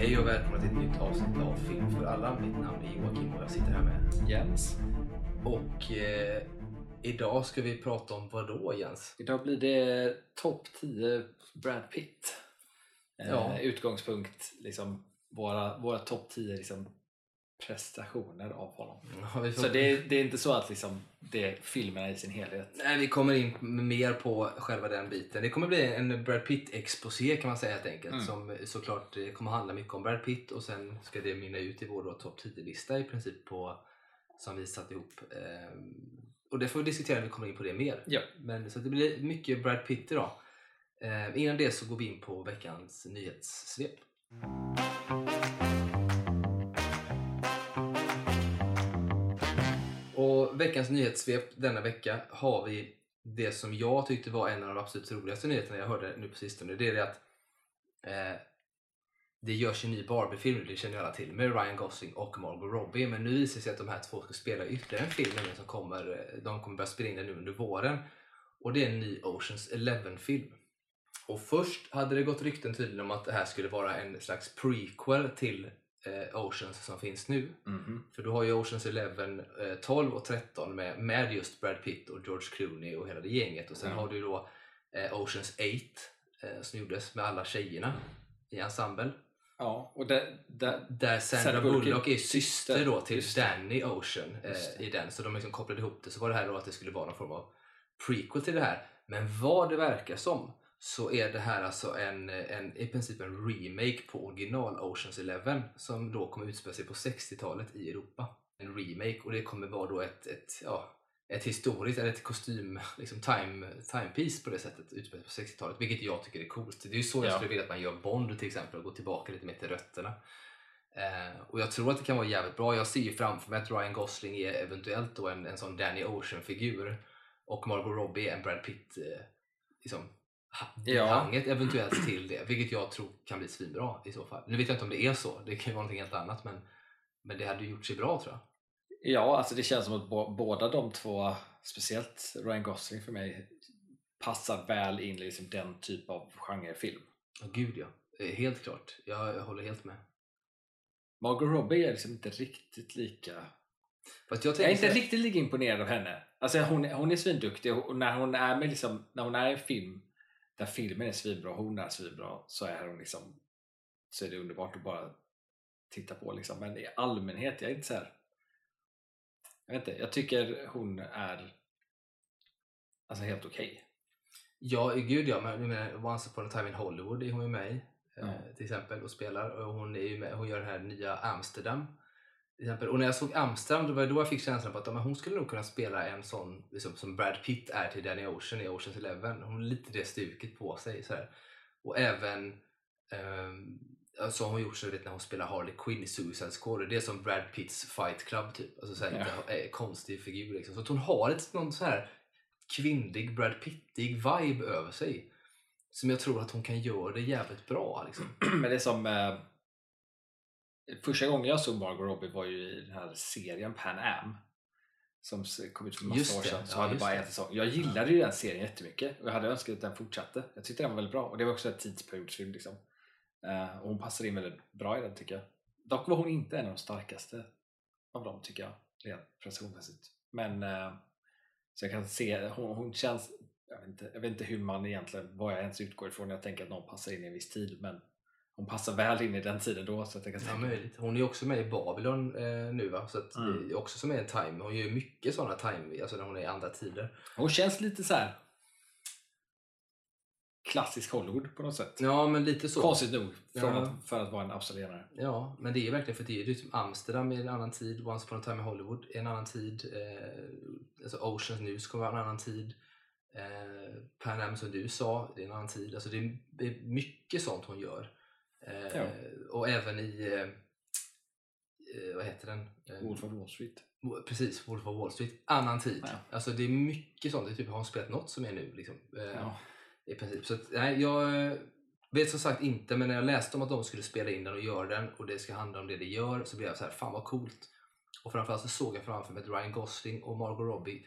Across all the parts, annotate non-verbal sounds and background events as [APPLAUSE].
Hej och välkomna till ett nytt avsnitt av Film för alla. Mitt namn är Joakim och jag sitter här med Jens. Och eh, idag ska vi prata om vad då Jens? Idag blir det topp 10 Brad Pitt. Eh, Ja. Utgångspunkt, liksom, våra, våra topp 10 liksom, prestationer av honom. Ja, vi, får, Så det, är- det är inte så att liksom, det är filmerna i sin helhet. Nej, vi kommer in mer på själva den biten. Det kommer bli en Brad Pitt-exposé kan man säga helt enkelt. Mm. Som såklart eh, kommer handla mycket om Brad Pitt och sen ska det mynna ut i vår topp 10-lista i princip på, som vi satt ihop. Ehm, och det får vi diskutera när vi kommer in på det mer. Ja. Men, så det blir mycket Brad Pitt idag. Eh, innan det så går vi in på veckans nyhetssvep. Och veckans nyhetssvep denna vecka har vi det som jag tyckte var en av de absolut roligaste nyheterna jag hörde nu på sistone. Det är det att eh, det görs en ny Barbie-film, det känner ju alla till, med Ryan Gosling och Margot Robbie. Men nu visar det sig att de här två ska spela ytterligare en film nämligen som kommer, eh, de kommer börja spela in den nu under våren. Och det är en ny Oceans Eleven-film. Och först hade det gått rykten tydligen om att det här skulle vara en slags prequel till eh, Oceans som finns nu. Mhm. För du har ju Oceans Eleven eh, 12 och 13 med, med just Brad Pitt och George Clooney och hela det gänget. Och sen Mm. har du då eh, Oceans 8 eh, som gjordes med alla tjejerna i ensemble. Ja, och där, där, Där Sandra, Sandra Bullock är syster då till. Danny Ocean eh, i den. Så de liksom kopplade ihop det. Så var det här då att det skulle vara någon form av prequel till det här. Men vad det verkar som så är det här alltså en, en, i princip en remake på original Oceans Eleven som då kommer utspela sig på 60-talet i Europa. En remake och det kommer vara då ett, ett, ja, ett historiskt, eller ett kostym, liksom time, timepiece på det sättet utspelat på 60-talet. Vilket jag tycker är coolt. Det är ju så jag Ja. skulle vilja att man gör Bond till exempel och går tillbaka lite mer till rötterna. Eh, och jag tror att det kan vara jävligt bra. Jag ser ju framför mig att Ryan Gosling är eventuellt då en, en sån Danny Ocean-figur och Margot Robbie är en Brad Pitt eh, liksom, Ja. hanget eventuellt till det. Vilket jag tror kan bli svinbra i så fall. Nu vet jag inte om det är så. Det kan ju vara någonting helt annat. Men, men det hade gjort sig bra tror jag. ja, alltså det känns som att bo, båda de två, speciellt Ryan Gosling för mig, passar väl in i liksom den typ av genrefilm. Ja, gud ja. Eh, Helt klart. Jag, jag håller helt med. Margot Robbie är liksom inte riktigt lika Fast jag Jag är inte så riktigt lika imponerad av henne. Alltså hon, hon är svinduktig och när hon är med liksom, när hon är i film där filmen är svinbra hon är svinbra så är hon liksom så är det underbart att bara titta på liksom. Men i allmänhet, jag är inte så här. Jag vet inte, jag tycker hon är alltså helt okej. Ja, gud ja. Men, menar, Once upon a time in Hollywood är hon ju med i. Ja. Till exempel och spelar. Och hon, är ju med, hon gör den här nya Amsterdam. Exempel. Och när jag såg Amsterdam då var det då jag fick känslan på att men hon skulle nog kunna spela en sån liksom, som Brad Pitt är till Danny Ocean i Oceans Eleven. Hon har lite det stuket på sig. Så här. Och även ja, så har hon gjort så vet, när hon spelar Harley Quinn i Suicide Squad. Det är som Brad Pitts Fight Club typ. Alltså så här, Ja. lite, eh, konstig figur liksom. Så att hon har ett, någon så här kvinnlig Brad Pittig vibe över sig. Som jag tror att hon kan göra det jävligt bra. Liksom. [CLEARS THROAT] Men det är som eh, första gången jag såg Margot Robbie var ju i den här serien Pan Am som kom ut för massa Just år sedan. Så ja, hade bara en säsong. Jag gillade ju den serien jättemycket och jag hade önskat att den fortsatte. Jag tyckte den var väldigt bra och det var också en tidsperiodsfilm. Liksom. Eh, och hon passade in väldigt bra i den tycker jag. Dock var hon inte en av de starkaste av dem tycker jag, rent prestationsmässigt. Men eh, så jag kan se, hon, hon känns jag vet, inte, jag vet inte hur man egentligen, vad jag ens utgår ifrån när jag tänker att någon passar in i en viss tid men hon passar väl in i den tiden då så att jag kan Ja, möjligt. Hon är också med i Babylon eh, nu va? Så att Mm. det är också som är en time. Hon gör mycket sådana time, alltså när hon är i andra tider. Hon känns lite så här klassisk Hollywood på något sätt. Ja, men lite så. Konstigt nog från Ja. att, för att vara en australienare. Ja, men det är verkligen för det är ju typ Amsterdam i en annan tid, Once upon a time in Hollywood i en annan tid, eh, alltså Oceans News kommer vara en annan tid, eh, Pan Am som du sa, det är en annan tid. Alltså det är mycket sånt hon gör. Eh, Ja. Och även i, eh, eh, vad heter den? Eh, Wolf of Wall Street. Precis, Wolf of Wall Street. Annan tid. Ja. Alltså det är mycket sånt. Det är typ, har hon spelat något som är nu? Liksom. Eh, Ja. I princip. Så att, nej, jag eh, vet som sagt inte, men när jag läste om att de skulle spela in den och göra den och det ska handla om det det gör så blev jag så här, fan vad coolt. Och framförallt så såg jag framför mig att Ryan Gosling och Margot Robbie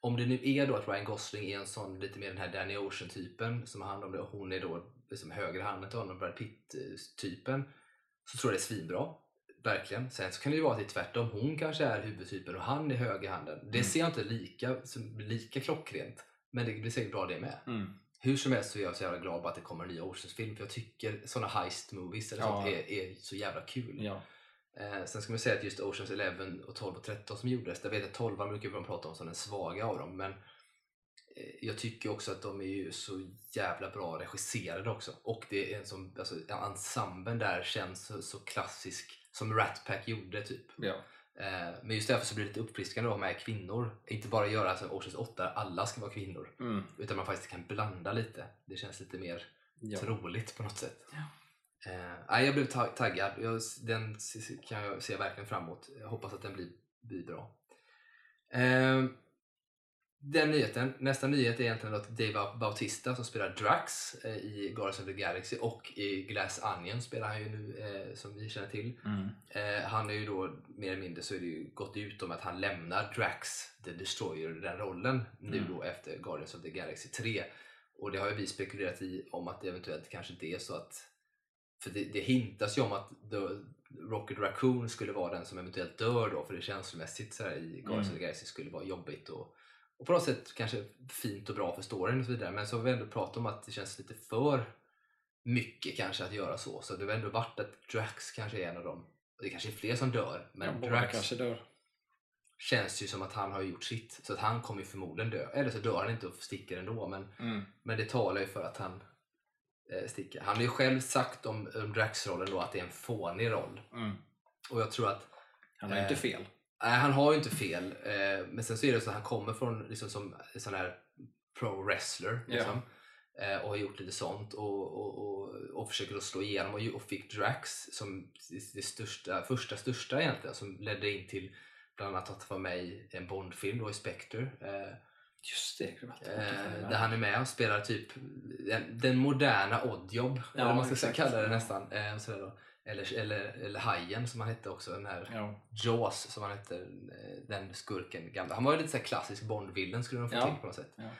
om det nu är då att Ryan Gosling är en sån lite mer den här Danny Ocean typen som har hand om det och hon är då liksom högra handen till honom, Brad Pitt-typen. så tror jag det är svinbra. Verkligen. Sen så kan det ju vara att det är tvärtom. Hon kanske är huvudtypen och han är högerhanden. Det Mm. ser jag inte lika, lika klockrent. Men det blir säkert bra det med. Mm. Hur som helst så är jag så jävla glad på att det kommer en ny Oceans-film. För jag tycker såna heist movies eller Ja. sånt är, är så jävla kul. Ja. Eh, sen ska man säga att just Oceans 11 och 12 och 13 som gjordes, där vet jag 12 brukar man prata om som den svaga av dem. Men jag tycker också att de är ju så jävla bra regisserade också. Och det är en som, alltså, ensemblen där känns så, så klassisk som Rat Pack gjorde typ. Ja. Eh, men just därför så blir det lite uppfriskande att ha med kvinnor. Inte bara göra som Oceans 8 där alla ska vara kvinnor. Mm. Utan man faktiskt kan blanda lite. Det känns lite mer Ja. troligt på något sätt. Ja. Eh, jag blev ta- taggad. Jag, den kan jag se verkligen fram emot. Jag hoppas att den blir, blir bra. Eh, den nyheten. Nästa nyhet är egentligen att Dave Bautista som spelar Drax eh, i Guardians of the Galaxy och i Glass Onion spelar han ju nu eh, som vi känner till. Mm. Eh, han är ju då mer eller mindre så är det ju gått ut om att han lämnar Drax the Destroyer den rollen nu Mm. då efter Guardians of the Galaxy 3. Och det har ju vi spekulerat i om att det eventuellt kanske inte är så att för det, det hintas ju om att Rocket Raccoon skulle vara den som eventuellt dör då för det känslomässigt så här, i Guardians Mm. of the Galaxy skulle vara jobbigt och, och på något sätt kanske fint och bra för storyn och så vidare. Men så har vi ändå pratat om att det känns lite för mycket kanske att göra så. Så det har ändå varit att Drax kanske är en av dem. Det kanske är fler som dör, men båda Drax kanske dör. känns ju som att han har gjort sitt. Så att han kommer ju förmodligen dö. Eller så dör han inte och sticker ändå. Men, Mm. men det talar ju för att han eh, sticker. Han har ju själv sagt om, om Drax-rollen då att det är en fånig roll. Mm. Och jag tror att Han har Eh, inte fel. Nej, han har ju inte fel. Eh, men sen så är det så att han kommer från liksom som sån här pro-wrestler. Liksom, eh, och har gjort lite sånt och, och, och, och försöker att slå igenom och, och fick Drax som det största, första största egentligen som ledde in till bland annat att vara med i en Bond-film då i Spectre. Eh, Just det, bort eh, det. där han är med och spelar typ den, den moderna Oddjob, Ja, eller vad man ska exakt. kalla det Ja. nästan. Eh, sådär då. Eller, eller, eller Hajen som han hette också, den här Ja. Jaws som han hette, eh, den skurken gamla. Han var ju lite så här klassisk Bond-villen skulle de få Ja. till på något sätt. Ja.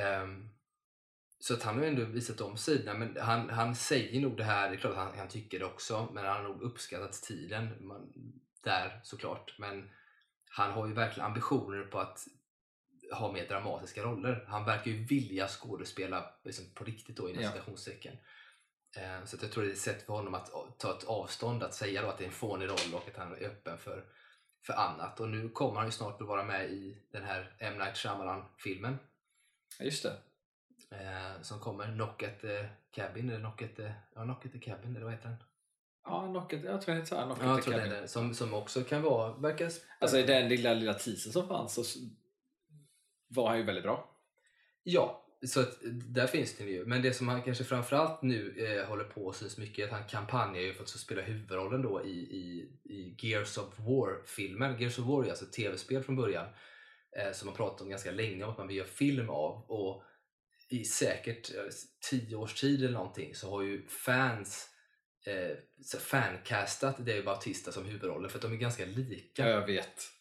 Ehm, så att han har ju ändå visat de sidorna. Men han, han säger nog det här, det är klart att han, han tycker det också, men han har nog uppskattat tiden man, där såklart. Men han har ju verkligen ambitioner på att ha mer dramatiska roller. Han verkar ju vilja skådespela liksom, på riktigt då inom Ja. citationstecken. Eh, Så jag tror det är ett sätt för honom att ta ett avstånd, att säga då att det är en fånig roll och att han är öppen för, för annat. Och nu kommer han ju snart att vara med i den här M. Night Shyamalan-filmen Ja, Just det. eh, som kommer, Knock at the Cabin, eller Knock at the, ja, Knock at the Cabin, eller vad heter den? Ja, Knocket, jag tror det heter så här. Knocket Ja, jag the Cabin. den, som, som också kan vara, verkar Alltså i den lilla, lilla teasern som fanns så var han ju väldigt bra. Ja, så att, där finns det ju. Men det som han kanske framförallt nu eh, håller på och syns mycket är att han kampanjar ju för att få spela huvudrollen då i, i, i Gears of War-filmen. Gears of War är alltså ett tv-spel från början eh, som man pratat om ganska länge om att man vill göra film av. Och i säkert eh, tio års tid eller någonting så har ju fans eh, så fancastat Dave Bautista som huvudrollen för att de är ganska lika. Jag vet.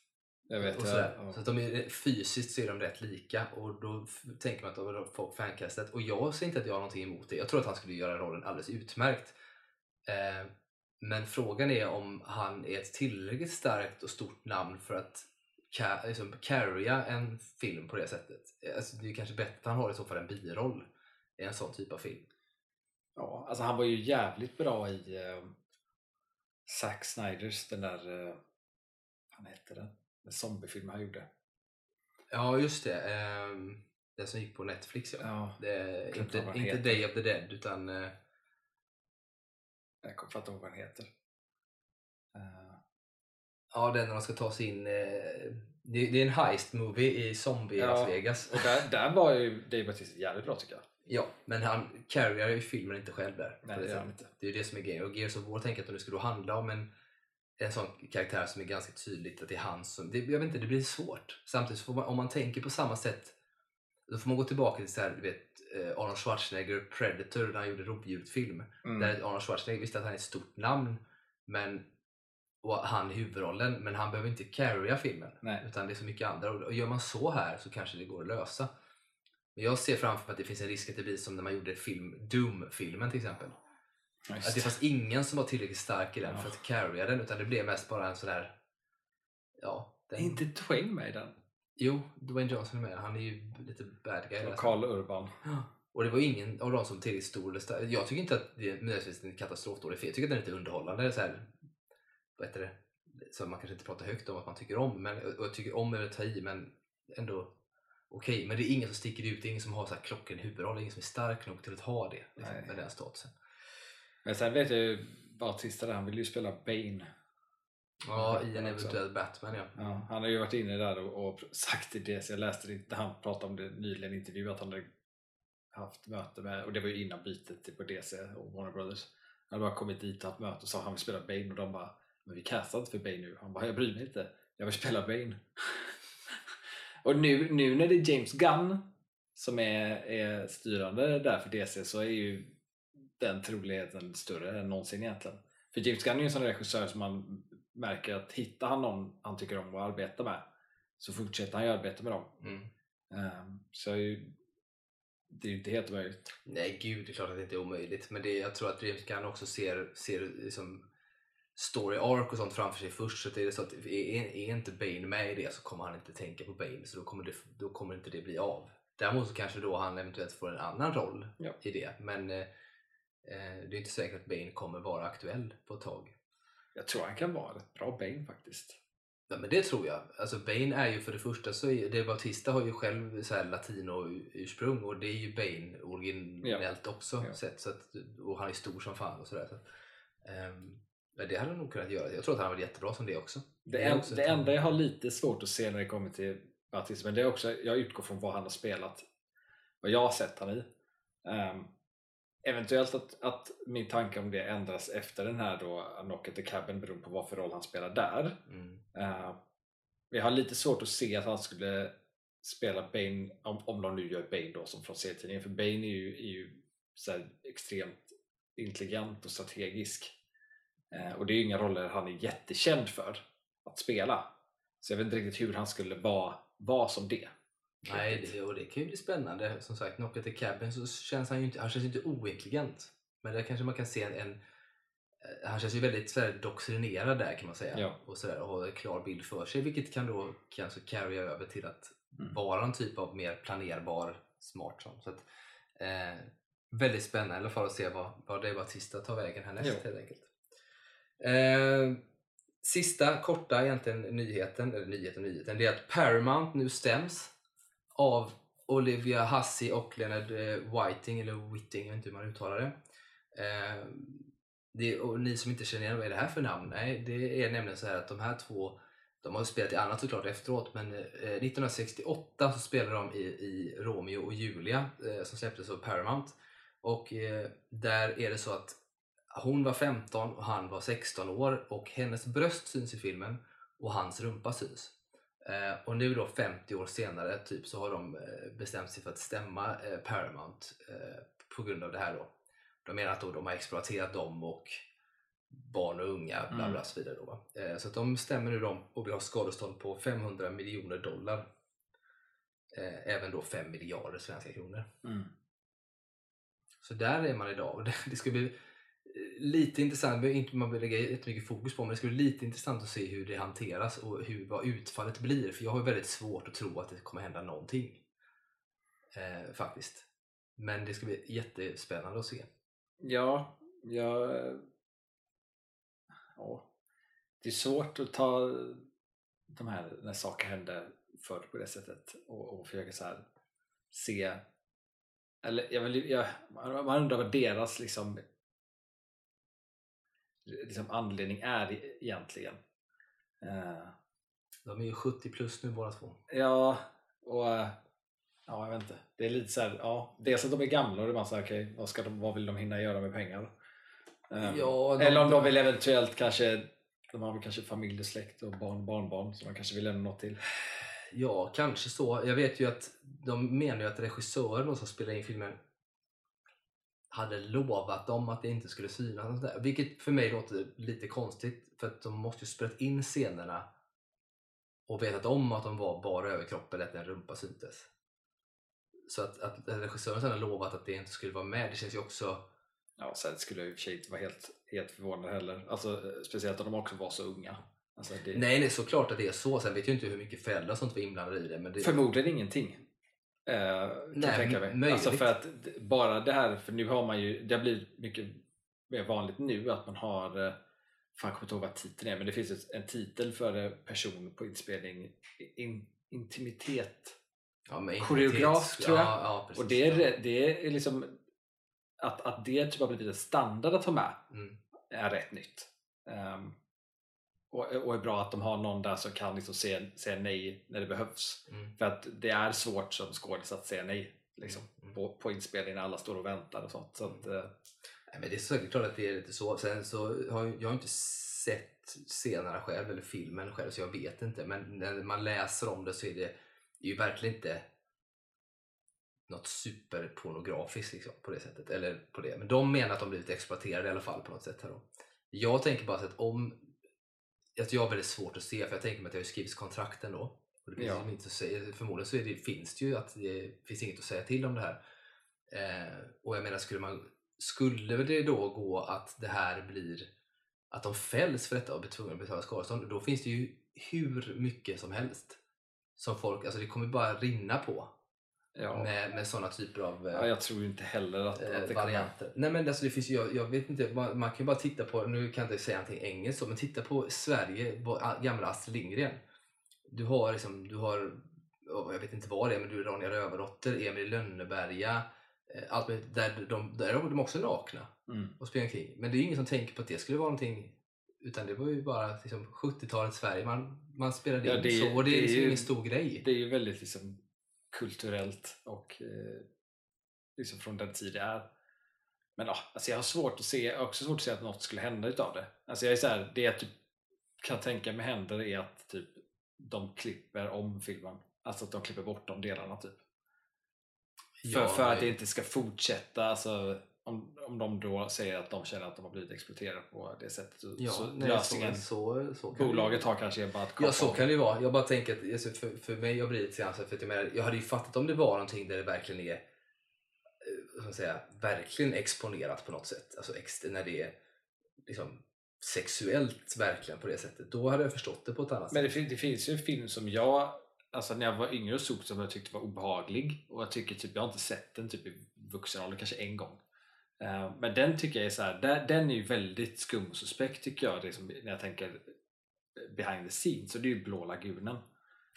Jag vet. Och sådär. ja. Så att de är, fysiskt så är de rätt lika och då tänker man att de har folk fancastat och jag ser inte att jag har någonting emot det. Jag tror att han skulle göra rollen alldeles utmärkt. Eh, men frågan är om han är ett tillräckligt starkt och stort namn för att ca- liksom, carrya en film på det sättet. Eh, Alltså, det är kanske bättre att han har i så fall en biroll i en sån typ av film. Ja, alltså han var ju jävligt bra i eh, Zack Snyders, den där, eh, vad hette den? Den zombiefilmen han gjorde. Ja, just det. ehm, den som gick på Netflix ja. Ja, Det inte, inte heter. Day of the Dead utan eh, jag kommer inte ihåg vad den heter. Eh, Ja, den när de ska ta sig in. Eh, det, det är en heist movie i zombie Ja. Las Vegas. och där, där var ju Dave Bautista jävligt bra tycker jag. Ja, men han carryar ju filmen inte själv där. Nej, det gör han inte. det är ju det som är grejen. Och Gears of War tänker jag att det skulle handla om en, en sån karaktär som är ganska tydligt att det är han som... Det, jag vet inte, det blir svårt. Samtidigt får man, om man tänker på samma sätt då får man gå tillbaka till så här, du vet, eh, Arnold Schwarzenegger Predator när han gjorde rovdjursfilm. Mm. Där Arnold Schwarzenegger visste att han är ett stort namn men, och han är huvudrollen men han behöver inte carrya filmen. Nej. Utan det är så mycket andra. Och gör man så här så kanske det går att lösa. Men jag ser framför mig att det finns en risk att det blir som när man gjorde film, Doom-filmen till exempel. Just Att det fanns ingen som var tillräckligt stark i den Ja. för att carrya den utan det blev mest bara en sån där... Ja. Den... Är inte Dwayne med i den? Jo, Dwayne Johnson är med. Han är ju lite bad guy. där. Karl Urban. Ja. Och det var ingen av dem som tillräckligt stor eller stark. Jag tycker inte att det är nödvändigtvis en katastrofdålig film. Jag tycker att den är lite underhållande. Så här, vad heter det? Som man kanske inte pratar högt om att man tycker om. Men, och jag tycker om är att ta i men ändå okej. Men det är ingen som sticker ut. Det är ingen som har så här klockren huvudroll. Det är ingen som är stark nog till att ha det. Liksom, med den statusen. Men sen vet jag ju Bautista där, han vill ju spela Bane. Ja, i en eventuell Batman ja. Ja, han har ju varit inne där och, och [LAUGHS] sagt i det, så jag läste det när han pratade om det nyligen i intervju att han hade haft möte med, och det var ju innan bytet till på DC och Warner Brothers. Han hade bara kommit dit och haft möte och sa att han vill spela Bane och de bara Men vi castar inte för Bane nu. Han bara jag bryr mig inte, jag vill spela Bane. [LAUGHS] och nu, nu när det är James Gunn som är, är styrande där för DC så är ju den troligheten större än någonsin egentligen. För James Gunn är ju en sån regissör som man märker att hittar han någon han tycker om att arbeta med så fortsätter han ju arbeta med dem. Mm. Ehm, så det är ju inte helt omöjligt. Nej gud, det är klart att det inte är omöjligt. Men det, jag tror att James Gunn också ser, ser liksom story arc och sånt framför sig först. Så det är så att är, är inte Bane med i det så kommer han inte tänka på Bane. Så då kommer, det, då kommer inte det bli av. Däremot så kanske då han eventuellt får en annan roll Ja. i det. Men eh, det är inte säkert att Bane kommer vara aktuell på ett tag. Jag tror han kan vara ett bra Bane faktiskt. Ja, men det tror jag. Alltså Bane är ju för det första så är det Bautista har ju själv så här latino-ursprung och det är ju Bane originellt också. Ja. Sett, så att, och han är stor som fan och sådär. Så, att, ehm, men det hade han nog kunnat göra. Jag tror att han var jättebra som det också. Det, är en, också det enda jag har lite svårt att se när det kommer till Bautista, men det är också, jag utgår från vad han har spelat, vad jag har sett han i. Ehm, eventuellt att, att min tanke om det ändras efter den här då Knock at the Cabin beroende på vad för roll han spelar där. Mm. Uh, jag har lite svårt att se att han skulle spela Bane, om, om de nu gör Bane då som från serietidningen, för Bane är ju, är ju extremt intelligent och strategisk. Eh, och det är ju inga roller han är jättekänd för att spela. Så jag vet inte riktigt hur han skulle vara, vara som det. Nej, det, och det kan ju bli spännande. Som sagt, at the Cabin så känns han ju inte, han känns inte ointelligent. Men där kanske man kan se en, en eh, han känns ju väldigt så här, doktrinerad där kan man säga. Ja. Och, så där, och har en klar bild för sig. Vilket kan då kanske carrya över till att Mm. vara en typ av mer planerbar smart sån. Så att, eh, väldigt spännande i alla fall att se vad, vad Dave Bautista tar vägen härnäst Jo. helt enkelt. Eh, sista korta egentligen nyheten, eller nyheten nyheten, det är att Paramount nu stäms av Olivia Hussey och Leonard eh, Whiting, eller Whitting, jag vet inte hur man uttalar det. Eh, det och ni som inte känner igen vad är det här för namn? Nej, det är nämligen så här att de här två de har ju spelat i annat såklart efteråt men eh, 1968 så spelade de i, i Romeo och Julia eh, som släpptes av Paramount och eh, där är det så att hon var 15 och han var 16 år och hennes bröst syns i filmen och hans rumpa syns. Eh, och nu då 50 år senare typ så har de eh, bestämt sig för att stämma eh, Paramount på grund av det här då. De menar att då de har exploaterat dem och barn och unga bla bla Mm. så vidare. Då, så att de stämmer nu dem och vill ha skadestånd på 500 miljoner dollar. Även då 5 miljarder svenska kronor. Mm. Så där är man idag. Och [LAUGHS] det, ska bli lite intressant, inte man vill lägga jättemycket fokus på, men det ska bli lite intressant att se hur det hanteras och hur, vad utfallet blir. För jag har väldigt svårt att tro att det kommer hända någonting. Eh, faktiskt. Men det ska bli jättespännande att se. Ja, jag... Ja. Det är svårt att ta de här, när saker hände förr på det sättet och, och försöka så här se eller jag vill, jag, man undrar vad deras liksom, liksom anledning är egentligen. Eh, De är ju 70 plus nu båda två. ja, och eh, ja, jag vet inte. Det är lite så här, ja, dels att de är gamla och det är bara så här, okej, vad, ska de, vad vill de hinna göra med pengar? Eh, Ja, eller om de vill eventuellt kanske, de har väl kanske familj och släkt och barn barnbarn som de kanske vill lämna något till. Ja, kanske så. Jag vet ju att de menar ju att regissören som spelade in filmen hade lovat dem att det inte skulle synas. Sådär. Vilket för mig låter lite konstigt för att de måste ju spelat in scenerna och vetat om att de var bara överkropp eller att en rumpa syntes. Så att, att regissören sedan lovat att det inte skulle vara med, det känns ju också Ja, sen skulle jag i och för sig inte vara helt, helt förvånad heller. Alltså, speciellt om de också var så unga. Alltså, det, Nej, nej, såklart att det är så. Sen vet jag inte hur mycket föräldrar som var inblandade i det. Men det... Förmodligen ingenting. Eh, kan Nej, tänka mig. möjligt. Alltså för att bara det här, för nu har man ju, det har blivit mycket mer vanligt nu att man har, eh, fan jag kommer inte ihåg vad titeln är, men det finns en titel för eh, person på inspelning, in, intimitet. ja, men koreograf, intimitet- tror jag. Ja, ja, precis. Och det är, det är liksom att, att det typ har blivit en standard att ha med Mm. är rätt nytt. Ehm, och, och är bra att de har någon där som kan liksom säga, säga nej när det behövs. Mm. För att det är svårt som skådis att säga nej liksom, Mm. på, på inspelningen när alla står och väntar och sånt. Så att, eh, Nej, men det är säkert klart att det är lite så. Sen så har jag, jag har inte sett scenerna själv eller filmen själv så jag vet inte. Men när man läser om det så är det, det är ju verkligen inte något superpornografiskt liksom, på det sättet. Eller på det. Men de menar att de blivit exploaterade i alla fall på något sätt. Här då. Jag tänker bara att om... Jag har väldigt svårt att se för jag tänker mig att det har skrivits kontrakten då. Och det finns Ja. inte att säga, förmodligen så är det, finns det ju att det finns inget att säga till om det här. Eh, och jag menar, skulle man skulle det då gå att det här blir att de fälls för detta och blir tvungna att betala skadestånd, då finns det ju hur mycket som helst som folk, alltså det kommer bara rinna på ja, med, med sådana typer av eh, ja, jag tror inte heller att, eh, att det kommer... varianter. Nej men alltså det finns jag, jag vet inte, man, man kan bara titta på, nu kan jag inte säga någonting engelskt men titta på Sverige, gamla Astrid Lindgren. Du har liksom, du har, ja, jag vet inte vad det är, men du är Ronja Rövardotter, Emil Lönneberga, eh, allt med, där, de, där är de också nakna Mm. och springer omkring. Men det är ingen som tänker på att det skulle vara någonting utan det var ju bara liksom, 70-talets Sverige man, man spelade Ja, in det så och det är det är liksom ju- ingen stor grej. Det är ju väldigt liksom, kulturellt och eh, liksom från den tid det är. Men ja, alltså jag har svårt att se, också svårt att se att något skulle hända utav det. Alltså jag är så här, det jag typ kan tänka mig händer är att typ de klipper om filmen. Alltså att de klipper bort de delarna typ. För, Ja, för att det inte ska fortsätta. Alltså, om, om de då säger att de känner att de har blivit exploaterade på det sättet. Så, Ja, så nej, lösningen, så, så, så det bolaget har kanske bara att Ja, så kan det ju vara. Jag bara tänker att alltså, för, för mig blir lite grann så för att jag, menar, jag hade ju fattat om det var någonting där det verkligen är eh, man säga, verkligen exponerat på något sätt. Alltså ex, när det är liksom sexuellt verkligen på det sättet. Då hade jag förstått det på ett annat Men det, sätt. fin- det finns ju en film som jag, alltså när jag var yngre och såg som jag tyckte var obehaglig och jag tycker typ, jag har inte sett den typ i vuxen ålder, kanske en gång. Eh, men den tycker jag är så här, den är ju väldigt skum och suspekt tycker jag, liksom, när jag tänker behind the scenes, så det är ju Blå lagunen.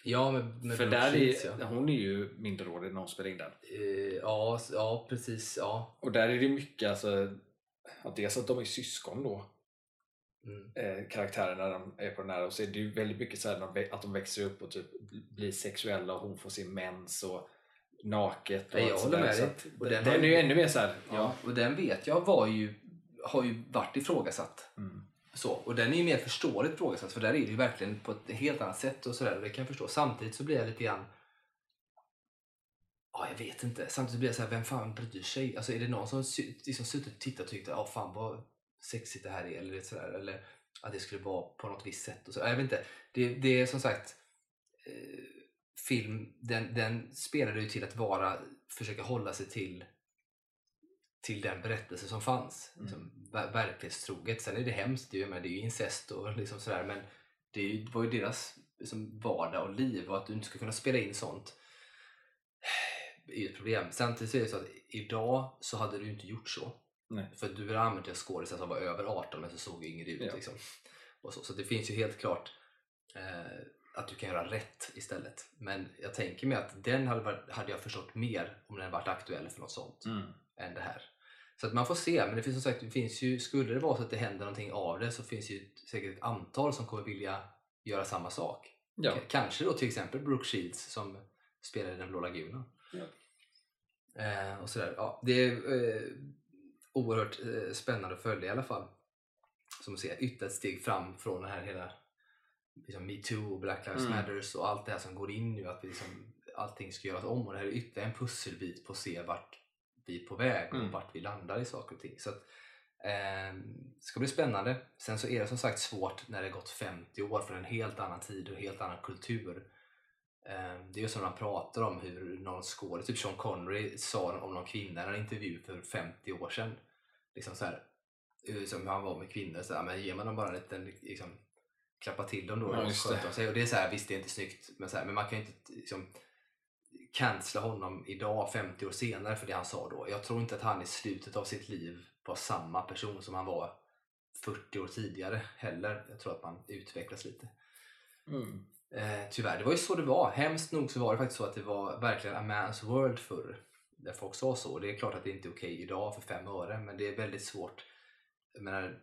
Ja, med, med För där är, ja. hon är ju minderårig när hon spelar in den. Eh, ja, ja, precis. Ja. Och där är det mycket, alltså, att dels att de är syskon då, Mm. eh, karaktärerna när de är på den här och så är det ju väldigt mycket så här, att de växer upp och typ blir sexuella och hon får sin mens och naket. Och Ja, jag håller med dig. Och den, den är ju- ännu mer så här, Ja, och den vet jag var ju, har ju varit ifrågasatt. Mm. Så, och den är ju mer förståeligt ifrågasatt för där är det ju verkligen på ett helt annat sätt och sådär. och Det kan jag förstå. Samtidigt så blir jag lite grann Ja, jag vet inte. Samtidigt blir jag så här, vem fan bryr sig? Alltså är det någon som liksom suttit och tittat och tyckt att fan vad sexigt det här är eller sådär. Eller att det skulle vara på något visst sätt och så. Jag vet inte. Det, det är som sagt eh, film, den, den spelade ju till att vara, försöka hålla sig till till den berättelse som fanns. Mm. Liksom, ver- verklighetstroget. Sen är det hemskt, det är, ju- men det är ju incest och liksom sådär. Men det var ju deras liksom, vardag och liv och att du inte ska kunna spela in sånt är ju ett problem. Samtidigt så är det så att idag så hade du inte gjort så. Nej. För du hade använt en skådis som var över 18 men så såg yngre ut. Ja. Liksom. Och så. så det finns ju helt klart eh, att du kan göra rätt istället. Men jag tänker mig att den hade, varit, hade jag förstått mer om den varit aktuell för något sånt Mm. än det här. Så att man får se, men det finns som sagt, det finns ju, skulle det vara så att det händer någonting av det så finns ju säkert ett antal som kommer vilja göra samma sak. Ja. Kanske då till exempel Brooke Shields som spelar i Den blå lagunen. Ja. Eh, och sådär. Ja, det är eh, oerhört eh, spännande att följa i alla fall. Som att se ytterligare ett steg fram från den här hela liksom metoo och Black Lives Mm. Matters och allt det här som går in nu. Att vi liksom, allting ska göras om och det här är ytterligare en pusselbit på att se vart vi är på väg och Mm. vart vi landar i saker och ting. Så att, eh, det ska bli spännande. Sen så är det som sagt svårt när det gått 50 år för en helt annan tid och en helt annan kultur. Eh, det är ju som man pratar om hur någon skådis, typ Sean Connery, sa om någon kvinna i en intervju för 50 år sedan. liksom så här, eh, som han var med kvinnor. Så här, men ger man dem bara en liten liksom, klappa till dem då Ja, och sköta sig. Och det är så här, visst det är inte snyggt men, så här, men man kan ju inte liksom, cancella honom idag 50 år senare för det han sa då. Jag tror inte att han i slutet av sitt liv var samma person som han var 40 år tidigare heller. Jag tror att man utvecklas lite. Mm. Eh, tyvärr, det var ju så det var. Hemskt nog så var det faktiskt så att det var verkligen a man's world förr. Där folk sa så. Det är klart att det inte är okej idag för fem öre, men det är väldigt svårt. Jag menar,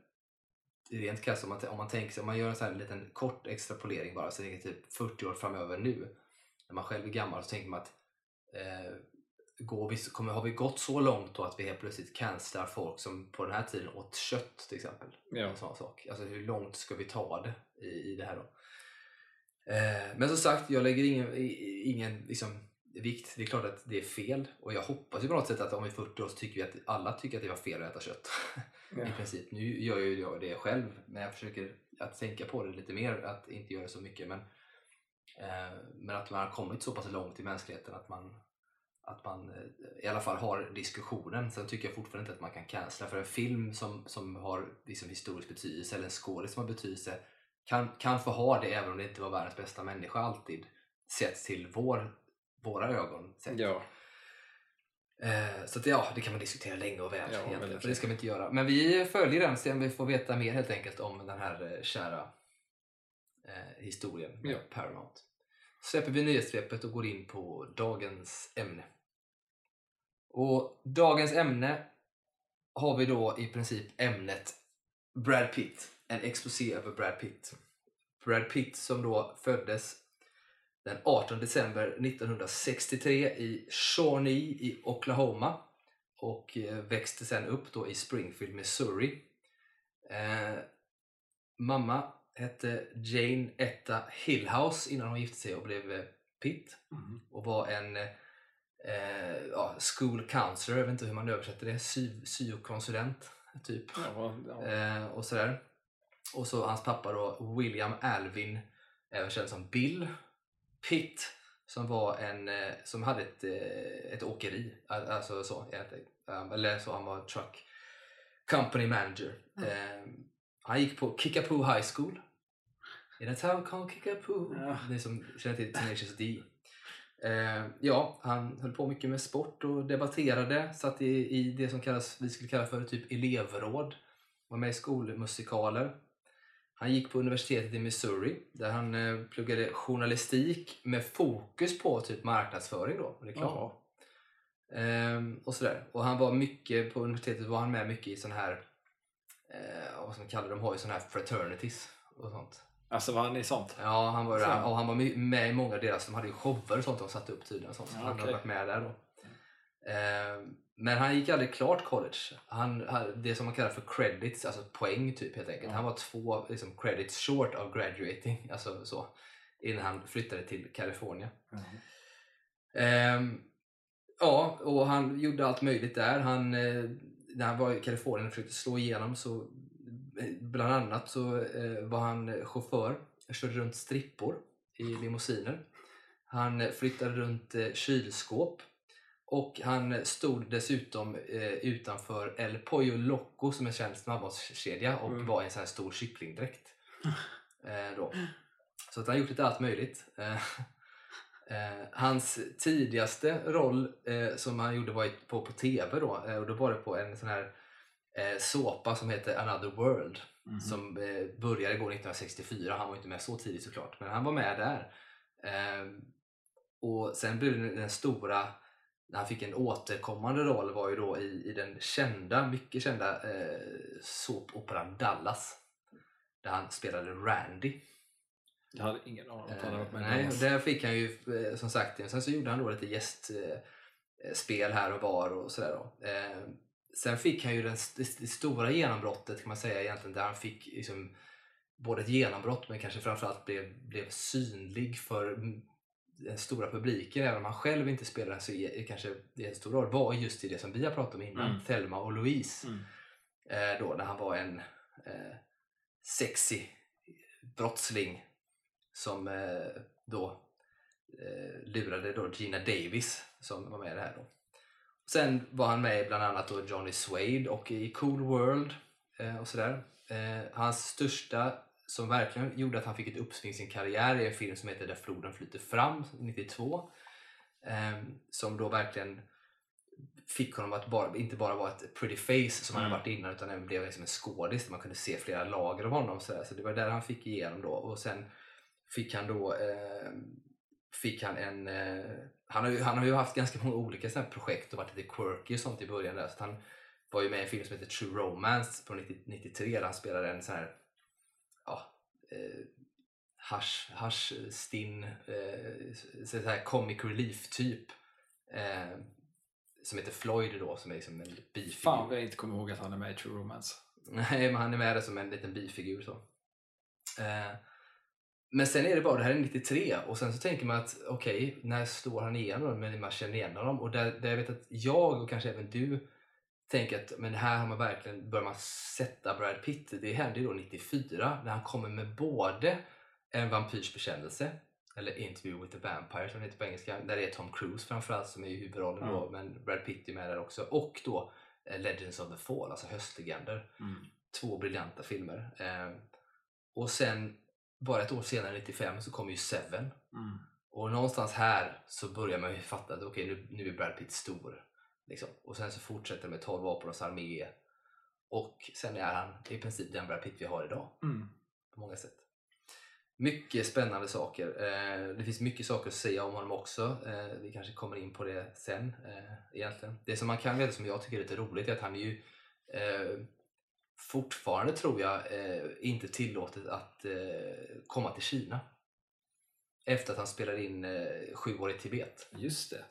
rent krasst om man, om man tänker sig, om man gör en sån här liten kort extrapolering bara, så tänker typ 40 år framöver nu, när man själv är gammal, så tänker man att eh, går vi, kommer, har vi gått så långt då att vi helt plötsligt cancelar folk som på den här tiden åt kött till exempel? Ja. En sån sak. Alltså hur långt ska vi ta det i, i det här då? Eh, men som sagt, jag lägger ingen, ingen liksom, vikt. Det är klart att det är fel och jag hoppas ju på något sätt att om i 40 år så tycker vi att alla tycker att det var fel att äta kött. [LAUGHS] Ja. I princip. Nu gör ju jag det själv, men jag försöker att tänka på det lite mer, att inte göra så mycket. Men, eh, men att man har kommit så pass långt i mänskligheten att man, att man eh, i alla fall har diskussionen. Sen tycker jag fortfarande inte att man kan cancella för en film som, som har liksom historisk betydelse eller en skådis som har betydelse kan, kan få ha det även om det inte var världens bästa människa alltid sett till vår, våra ögon. Sett. Ja. Eh, så att, ja, det kan man diskutera länge och väl Ja, egentligen, för det ska vi inte göra. Men vi följer den så vi får veta mer helt enkelt om den här eh, kära eh, historien med Ja. Paramount. Släpper vi nyhetssvepet och går in på dagens ämne. Och dagens ämne har vi då i princip ämnet Brad Pitt. En exposé över Brad Pitt. Brad Pitt som då föddes den 18 december 1963 i Shawnee i Oklahoma och eh, växte sen upp då i Springfield, Missouri. Eh, mamma hette Jane Etta Hillhouse innan hon gifte sig och blev eh, Pitt Mm. och var en eh, ja, school counselor, jag vet inte hur man översätter det, sy- syokonsulent typ. Ja, ja. Eh, och sådär. Och så hans pappa då, William Alvin, även känd som Bill Pitt, som var en eh, som hade ett, eh, ett åkeri. Al- Alltså så. Um, eller så, han var truck company manager. Eh, han gick på Kickapoo High School. In a town called Kickapoo. Ja. Ni som känner till Tenacious D. Eh, ja, han höll på mycket med sport och debatterade. Satt i, i det som kallas, vi skulle kalla för typ elevråd. Var med i skolmusikaler. Han gick på universitetet i Missouri där han eh, pluggade journalistik med fokus på typ marknadsföring då, och reklam. Ehm, och sådär. Och han var mycket, på universitetet var han med mycket i sån här, eh, vad ska man kalla det, de har ju sån här fraternities och sånt. Alltså var han i sånt? Ja, han var, där, och han var med i många av deras, de hade ju shower och sånt de satte upp tydligen. Sånt. Så Ja, han okej. hade varit med där då. Ehm, men han gick aldrig klart college. Han, det som man kallar för credits, alltså poäng typ helt enkelt. Ja. Han var två liksom, credits short of graduating, alltså så. Innan han flyttade till Kalifornien. Ehm, ja, och han gjorde allt möjligt där. Han, eh, när han var i Kalifornien och försökte slå igenom så eh, bland annat så eh, var han chaufför. Körde runt strippor i limousiner. Han flyttade runt kylskåp. Och han stod dessutom eh, utanför El Pollo Loco som är en känd snabbmatskedja och Mm. var i en sån här stor kycklingdräkt. [LAUGHS] Eh, då. Så att han har gjort lite allt möjligt. Eh, Eh, hans tidigaste roll eh, som han gjorde var på, på TV då, eh, och då var det på en sån här såpa som heter Another World Mhm. som började gå 1964. Han var inte med så tidigt såklart, men han var med där. Och sen blev det den stora, när han fick en återkommande roll var ju då i, i den kända, mycket kända eh, såpoperan Dallas. Där han spelade Randy. Jag hade ingen aning om att han hade Eh, varit med nej, alls. där fick han ju eh, som sagt, sen så gjorde han då lite gästspel eh, här och var och sådär då. Eh, sen fick han ju den, det, stora genombrottet kan man säga egentligen där han fick liksom både ett genombrott men kanske framförallt blev, blev synlig för den stora publiken även om han själv inte spelade så i- kanske det en stor roll var just i det som vi har pratat om innan, Mm. Thelma och Louise Mm. eh, då när han var en eh, sexy brottsling som eh, då eh, lurade då Gina Davis som var med i det här då. Sen var han med bland annat då Johnny Suede och i Cool World eh, och sådär. Eh, hans största som verkligen gjorde att han fick ett uppsving i sin karriär är en film som heter Där floden flyter fram, 92. Eh, som då verkligen fick honom att bara, inte bara vara ett pretty face som han Mm. hade varit innan utan även blev liksom en skådis där man kunde se flera lager av honom. Så, där. så det var där han fick igenom då. Och sen fick han då eh, fick han en... Eh, han, har ju, han har ju haft ganska många olika såna här projekt och varit lite quirky och sånt i början. Där, så han var ju med i en film som heter True Romance på 90, 93 där han spelade en sån här ja, eh, hash, hash stinn, eh, så här comic relief typ. Eh, som heter Floyd då, som är liksom en bifigur. Fan vad jag inte kommer ihåg att han är med i True Romance. Nej, men han är med där som en liten bifigur. Så. Eh, men sen är det bara, det här är 93 och sen så tänker man att okej, när slår han igenom? Men man känner igen honom. Och där, där jag vet att jag och kanske även du tänker att men här har man verkligen, bör man sätta Brad Pitt. Det hände ju då 94 när han kommer med både En vampyrs bekännelse eller Interview with the Vampire som det heter på engelska. Där det är Tom Cruise framförallt som är i huvudrollen då, men Brad Pitt är med där också. Och då eh, Legends of the Fall, alltså Höstlegender Mm. två briljanta filmer. Eh, och sen bara ett år senare, 95, så kom ju Seven. Mm. Och någonstans här så börjar man ju fatta att okej, nu, nu är Brad Pitt stor. Liksom. Och sen så fortsätter det med 12 apornas armé. Och sen är han i princip den Brad Pitt vi har idag Mm. på många sätt. Mycket spännande saker. Eh, det finns mycket saker att säga om honom också. Eh, vi kanske kommer in på det sen eh, egentligen. Det som man kan veta som jag tycker är lite roligt är att han är ju eh, fortfarande tror jag eh, inte tillåtet att eh, komma till Kina. Efter att han spelade in Sju år i Tibet. Just det.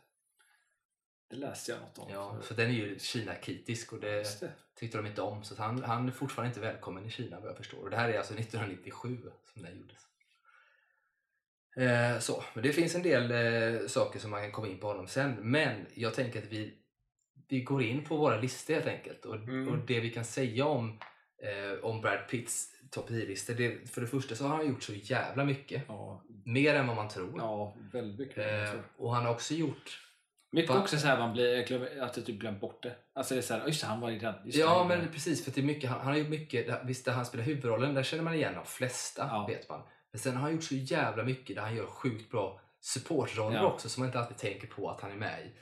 Det läste jag något om. Ja, så den är ju Kina-kritisk och det det. tyckte de inte om. Så han, han är fortfarande inte välkommen i Kina vad jag förstår. Och det här är alltså 1997 som den gjordes. Eh, så, men det finns en del eh, saker som man kan komma in på honom sen. Men jag tänker att vi, vi går in på våra listor helt enkelt. Och, Mm. och det vi kan säga om, eh, om Brad Pitts topp 10-listor. det- För det första så har han gjort så jävla mycket. Ja, Mer än vad man tror. ja väldigt mycket. eh, och han har också gjort Mycket Va? också så här man blir, att jag typ glömt bort det. Alltså det är såhär, just det, han var i den. Ja, men precis. För det är mycket, han, han har gjort mycket. Visst, där han spelar huvudrollen, där känner man igen de flesta. Ja. vet man. Men sen har han gjort så jävla mycket där han gör sjukt bra supportroller Ja. också som man inte alltid tänker på att han är med i.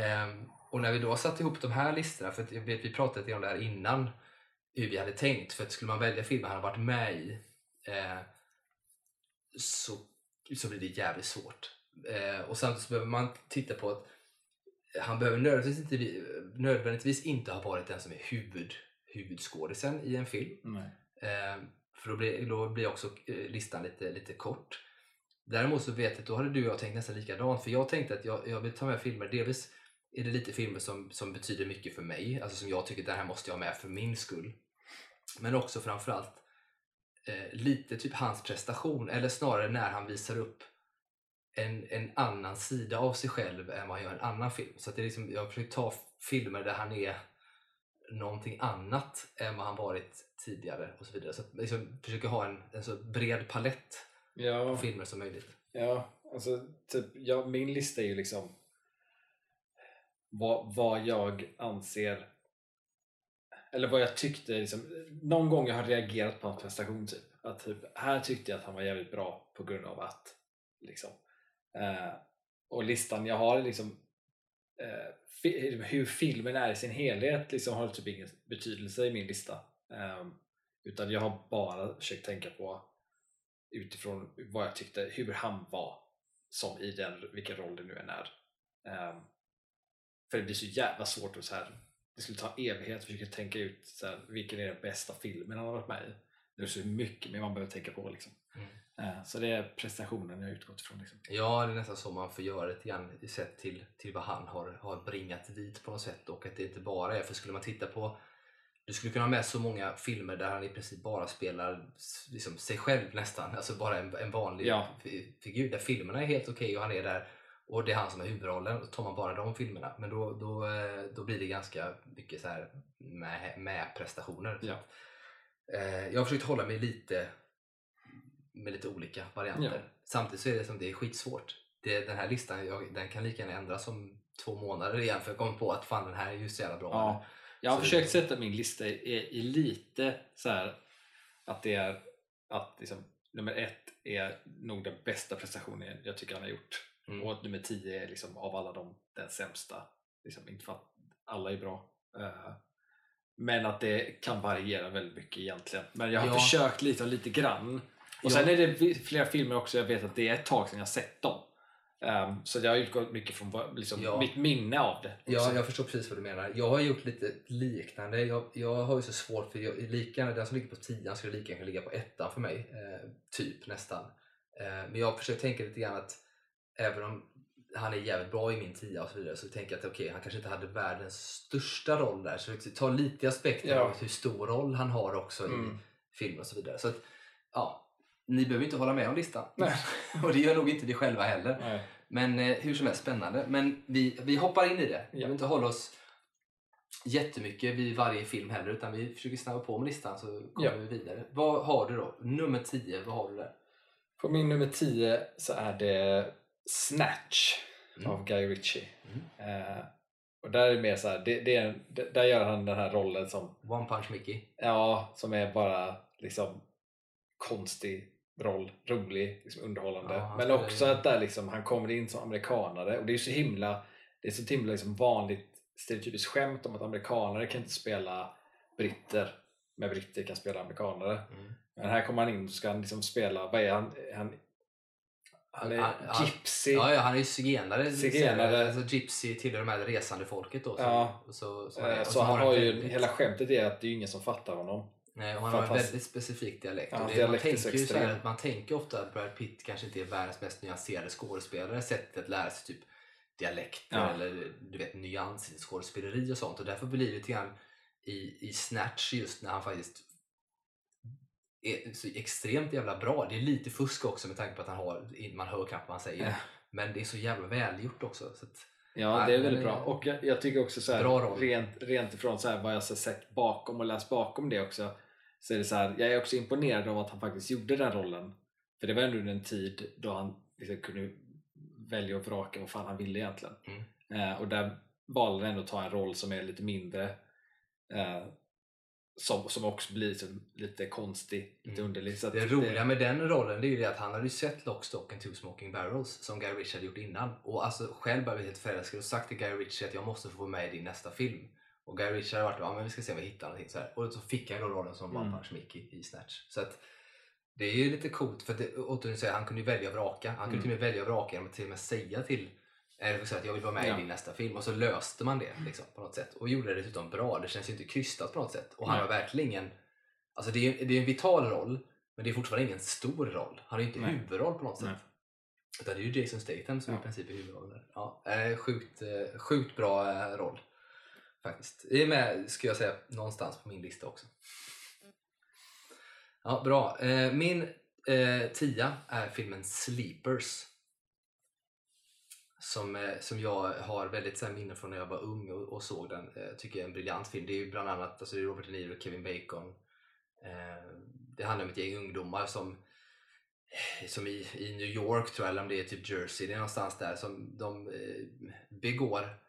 Ehm, och när vi då satte ihop de här listorna, för att jag vet, vi pratade lite om det här innan, hur vi hade tänkt. För att skulle man välja filmer han har varit med i eh, så, så blir det jävligt svårt. Eh, och samtidigt så behöver man titta på att han behöver nödvändigtvis inte, vi- nödvändigtvis inte ha varit den som är huvud, huvudskådisen i en film. Eh, för då blir, då blir också eh, listan lite, lite kort. Däremot så vet jag att då hade du och jag tänkt nästan likadant. För jag tänkte att jag, jag vill ta med filmer. Delvis är det lite filmer som, som betyder mycket för mig. Alltså som jag tycker att det här måste jag ha med för min skull. Men också framförallt eh, lite typ hans prestation. Eller snarare när han visar upp en, en annan sida av sig själv än vad han gör i en annan film. Så att det är liksom, jag har försökt ta filmer där han är någonting annat än vad han varit tidigare och så vidare. Så att liksom försöka ha en, en så bred palett av Ja, filmer som möjligt. ja, alltså typ, ja, min lista är ju liksom vad, vad jag anser eller vad jag tyckte liksom, någon gång jag har reagerat på hans prestation typ. Att typ, här tyckte jag att han var jävligt bra på grund av att liksom. Eh, och listan jag har är liksom eh, fi- hur filmen är i sin helhet liksom har typ ingen betydelse i min lista. Eh, utan jag har bara försökt tänka på utifrån vad jag tyckte, hur han var som i den, vilken roll det nu än är. Ehm, för det blir så jävla svårt att så här, det skulle ta evighet att försöka tänka ut så här, vilken är den bästa filmen han har varit med i. Det är så mycket mer man behöver tänka på. Liksom. Mm. Så det är prestationen jag utgått ifrån. Liksom. Ja, det är nästan så man får göra lite grann sett till, till vad han har, har bringat dit på något sätt och att det inte bara är, för skulle man titta på du skulle kunna ha med så många filmer där han i princip bara spelar liksom, sig själv nästan, alltså bara en, en vanlig Ja. fi- figur där filmerna är helt okej och han är där och det är han som är huvudrollen och tar man bara de filmerna men då, då, eh, då blir det ganska mycket så här med, med prestationer. Ja. eh, jag har försökt hålla mig lite med lite olika varianter. Ja. Samtidigt så är det som det är skitsvårt. Det, den här listan jag, den kan lika gärna ändras om två månader igen för jag kom på att fan den här är ju så jävla bra. Ja, jag har Så- försökt sätta min lista i, i lite så här att det är att liksom, nummer ett är nog den bästa prestationen jag tycker han har gjort Mm. och att nummer 10 är liksom av alla dem den sämsta. Liksom, inte för att alla är bra. eh, men att det kan variera väldigt mycket egentligen. Men jag har Ja. försökt lite och lite grann. Och sen är det flera filmer också, jag vet att det är ett tag sedan jag sett dem. Um, så jag har utgått mycket från liksom, Ja. mitt minne av det. Ja, jag förstår precis vad du menar. Jag har gjort lite liknande. Jag, jag har ju så svårt för jag, lika, den som ligger på tian skulle lika gärna ligga på ettan för mig. Eh, typ nästan. Eh, men jag har försökt tänka lite grann att även om han är jävligt bra i min tia och så vidare så tänker jag att okej, han kanske inte hade världens största roll där. Så ta lite aspekter Ja. av hur stor roll han har också Mm. i film och så vidare. Så att, ja, ni behöver inte hålla med om listan. Nej. [LAUGHS] och det gör nog inte ni själva heller. Nej. Men eh, hur som helst spännande. Men vi, vi hoppar in i det. Vi Ja. vill inte hålla oss jättemycket vid varje film heller utan vi försöker snabba på med listan så kommer Ja. vi vidare. Vad har du då? Nummer 10, vad har du där? På min nummer 10 så är det Snatch Mm. av Guy Ritchie. Mm. Eh, och där är det mer så här, det, det är, där gör han den här rollen som, One Punch Mickey. ja, som är bara liksom konstig roll, rolig, liksom underhållande. Ja, Men också ju- att där liksom, han kommer in som amerikanare och det är så himla, det är så himla liksom vanligt stereotypiskt skämt om att amerikanare kan inte spela britter, men britter kan spela amerikanare. Mm. Men här kommer han in och ska han liksom spela, vad är han? Han, han är Han- gypsy. Ja, ja, han är ju zigenare. Zigenare. Alltså, gypsy tillhör de här resande folket då. Så, Ja. så, så, Eh, och Så han har ju, hela skämtet är att det är ingen som fattar honom. Nej, och han har en väldigt specifik dialekt. Ja, och det, man, tänker ju så här, man tänker ofta att Brad Pitt kanske inte är världens mest nyanserade skådespelare sett att lära sig typ dialekter Ja. eller du vet nyans i skådespeleri och sånt. Och därför blir det lite grann i, i Snatch just när han faktiskt är så extremt jävla bra. Det är lite fusk också med tanke på att han har, man hör knappt vad han säger. Ja. Men det är så jävla välgjort också. Så att, Ja, det är väldigt bra. Och jag, jag tycker också så här, rent, rent ifrån så här, vad jag har sett bakom och läst bakom det också. Så är det så här, jag är också imponerad av att han faktiskt gjorde den rollen. För det var ändå en tid då han liksom kunde välja och vraka vad fan han ville egentligen. Mm. Eh, och där valde han ändå att ta en roll som är lite mindre eh, som, som också blir liksom lite konstig, lite Mm. underlig. Så Det roliga med den rollen det är ju det att han hade ju sett Lock, Stock and Two Smoking Barrels som Guy Ritchie hade gjort innan. Och alltså själv blev helt förälskad och sagt till Guy Ritchie att jag måste få vara med i din nästa film. Och Guy Ritchie hade varit ja men vi ska se om vi hittar någonting så här. Och så fick han då rollen som Mm. Punch Mickey i Snatch. Så att det är ju lite coolt för det, återigen säger han kunde ju välja och vraka. Han kunde Mm. till och med välja och vraka genom att till och med säga till eller så att jag vill vara med Ja. i din nästa film och så löste man det liksom, på något sätt och gjorde det dessutom bra. Det känns ju inte krystat på något sätt och han Nej. har verkligen ingen Alltså det är, det är en vital roll men det är fortfarande ingen stor roll. Han är ju inte Nej. huvudroll på något sätt. Nej. Utan det är ju Jason Statham som Ja. i princip är huvudrollen. Ja, eh, sjukt, eh, sjukt bra eh, roll. Faktiskt. Det är med, skulle jag säga, någonstans på min lista också. Ja, bra. Eh, min eh, tia är filmen Sleepers. Som, eh, som jag har väldigt så här, minnen från när jag var ung och, och såg den. Eh, jag tycker det är en briljant film. Det är ju bland annat alltså, Robert De Niro och Kevin Bacon. Eh, det handlar om ett gäng ungdomar som som i, i New York tror jag, eller om det är typ Jersey, det är någonstans där som de eh, begår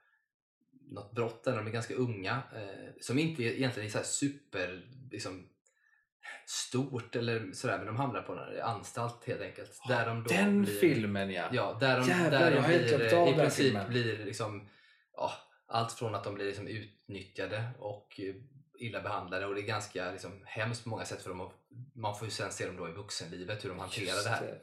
något brott när de är ganska unga eh, som inte egentligen är så här super liksom, stort eller sådär men de hamnar på en anstalt helt enkelt. där de då den blir, filmen ja! Ja, där de, Jävlar, där de helt blir, glömt av i princip filmen. blir liksom ja, allt från att de blir liksom utnyttjade och eh, illa behandlade och det är ganska liksom, hemskt på många sätt för dem. Man får ju sen se dem då i vuxenlivet hur de hanterar Just det här. det.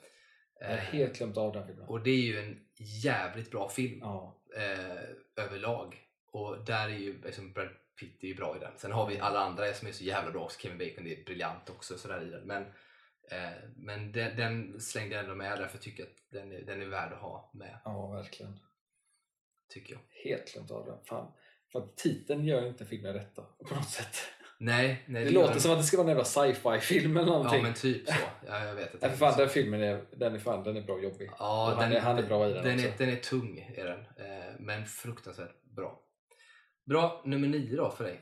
Jag har Eh, helt glömt av den filmen. och det är ju en jävligt bra film Ja. eh, överlag. Och där är ju liksom Brad Pitt är ju bra i den. Sen har vi alla andra som är så jävla bra också. Kevin Bacon är briljant också sådär i den. Men, eh, men den, den slängde jag ändå med därför tycker jag att den är, den är värd att ha med. ja, verkligen. Tycker jag. Helt glömt av den. Fan. För att titeln gör inte filmen rätta på något sätt. Nej, nej Det gör låter den- som att det ska vara en jävla sci-fi film eller någonting. Ja men typ så. Ja, jag vet. Jag Nej, för fan, den filmen är, den är, fan, den är bra jobbig. Ja, Och han är- han är bra i den den också. är, den är tung, är den. Eh, men fruktansvärt bra. Bra, nummer nio då för dig.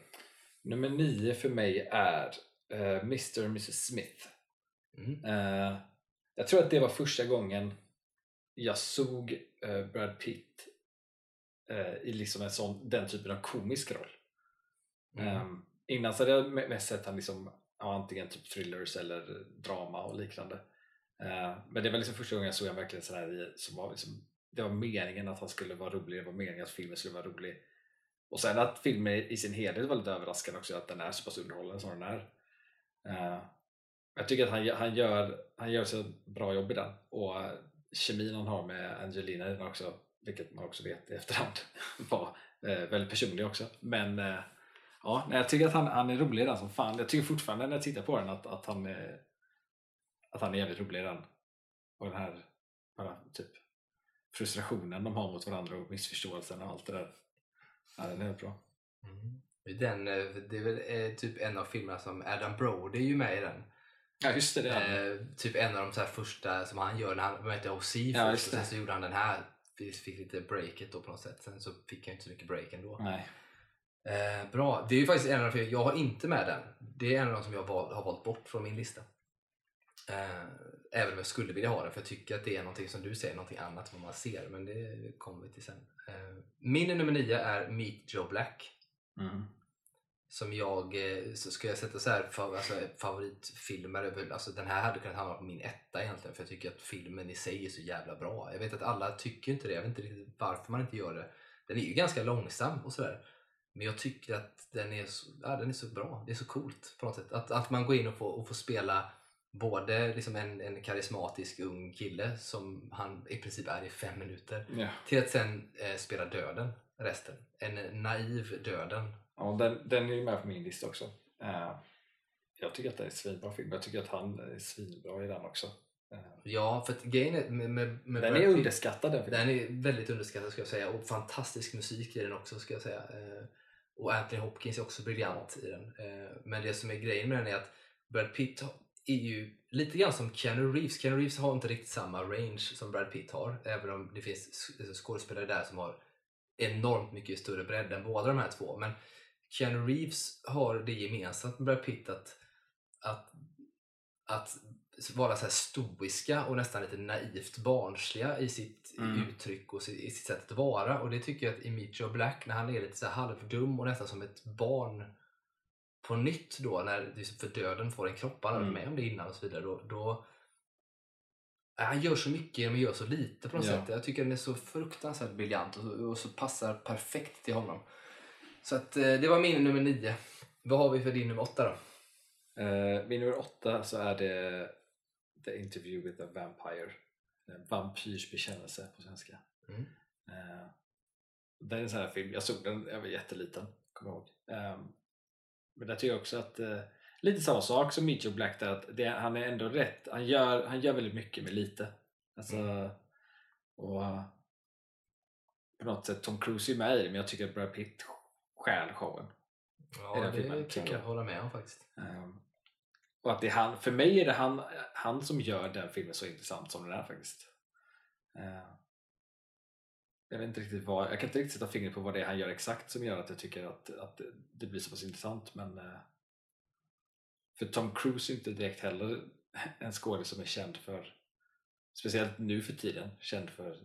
Nummer nio för mig är eh, Mr och Mrs Smith. Mm. Eh, jag tror att det var första gången jag såg eh, Brad Pitt eh, i liksom en sån, den typen av komisk roll. Mm. Ehm, innan så hade jag me- mest sett han liksom, ja, antingen typ thrillers eller drama och liknande. Eh, men det var liksom första gången jag såg han verkligen sån här i, som var liksom, det var meningen att han skulle vara rolig, det var meningen att filmen skulle vara rolig. Och sen att filmen i sin helhet var lite överraskande också, att den är så pass underhållande som den är. Uh, jag tycker att han, han, gör, han gör så bra jobb i den och uh, kemin han har med Angelina i den också, vilket man också vet i efterhand [LAUGHS] var uh, väldigt personlig också. Men ja, jag tycker att han, han är rolig i den som fan. Jag tycker fortfarande när jag tittar på den att, att, han, är, att han är jävligt rolig i den. Och den här bara, typ, frustrationen de har mot varandra och missförståelsen och allt det där. Ja, den är bra. Mm. Den, eh, det är väl eh, typ en av filmerna som Adam Brody är ju med i den. Ja just det, det han. Eh, typ en av de så här första som han gör när han var med OC Ja, först och sen så gjorde han den här. Fick lite breaket då på något sätt. Sen så fick jag inte så mycket break ändå. Nej. Eh, bra, det är ju faktiskt en av de filmer, jag har inte med den. Det är en av de som jag har valt bort från min lista. Eh, även om jag skulle vilja ha den för jag tycker att det är någonting som du säger, någonting annat vad man ser. Men det kommer vi till sen. Eh, min nummer nio är Meet Joe Black. Mm. Som jag, eh, så ska jag sätta så här för, alltså, favoritfilmer alltså den här hade kunnat hamna på min etta egentligen för jag tycker att filmen i sig är så jävla bra. Jag vet att alla tycker inte det, jag vet inte riktigt varför man inte gör det. Den är ju ganska långsam och sådär. Men jag tycker att den är så, ja, den är så bra, det är så coolt på något sätt. Att, att man går in och får, och får spela både liksom en, en karismatisk ung kille som han i princip är i fem minuter Ja. till att sen eh, spela döden resten. En naiv döden Ja, den, den är ju med på min lista också. Eh, jag tycker att det är en svinbra film. Jag tycker att han är svinbra i den också. Eh, Ja, för att grejen är med, med, med den är Pitt- underskattad den filmen. Den är väldigt underskattad ska jag säga och fantastisk musik i den också ska jag säga. Eh, Och Anthony Hopkins är också briljant i den. Eh, Men det som är grejen med den är att Brad Pitt är ju lite grann som Keanu Reeves. Keanu Reeves har inte riktigt samma range som Brad Pitt har. Även om det finns sk- skådespelare där som har enormt mycket större bredd än båda de här två. Men Keanu Reeves har det gemensamt med Brad Pitt att, att, att vara så här stoiska och nästan lite naivt barnsliga i sitt Mm. uttryck och i sitt sätt att vara. Och det tycker jag att i Meet Joe Black, när han är lite så halvdum och nästan som ett barn på nytt då, när för döden får en kropp, han har Mm. med om det innan och så vidare, då, då han gör så mycket men gör så lite på något Ja. sätt. Jag tycker den är så fruktansvärt briljant och, så- och så passar perfekt till honom. Så att, eh, det var min nummer nio. Vad har vi för din nummer åtta då? Eh, min nummer åtta så är det The Interview with a Vampire. En vampyrs bekännelse på svenska. Mm. Eh, det är en sån här film, jag såg den, jag var jätteliten, kommer ihåg. Eh, men där tycker jag också att eh, lite samma sak som Joe Black där, att det, han är ändå rätt, han gör, han gör väldigt mycket med lite. Alltså, Mm. och eh, på något sätt, Tom Cruise är med i det, men jag tycker att Brad Pitt stjäl showen. Ja, det filmen, kan tycker jag jag. hålla med om faktiskt. Ehm, och att det är han, för mig är det han, han som gör den filmen så intressant som den är faktiskt. Ehm, jag vet inte riktigt vad, jag kan inte riktigt sätta fingret på vad det är han gör exakt som gör att jag tycker att, att det blir så pass intressant men eh, för Tom Cruise är inte direkt heller en skådespelare som är känd för speciellt nu för tiden känd för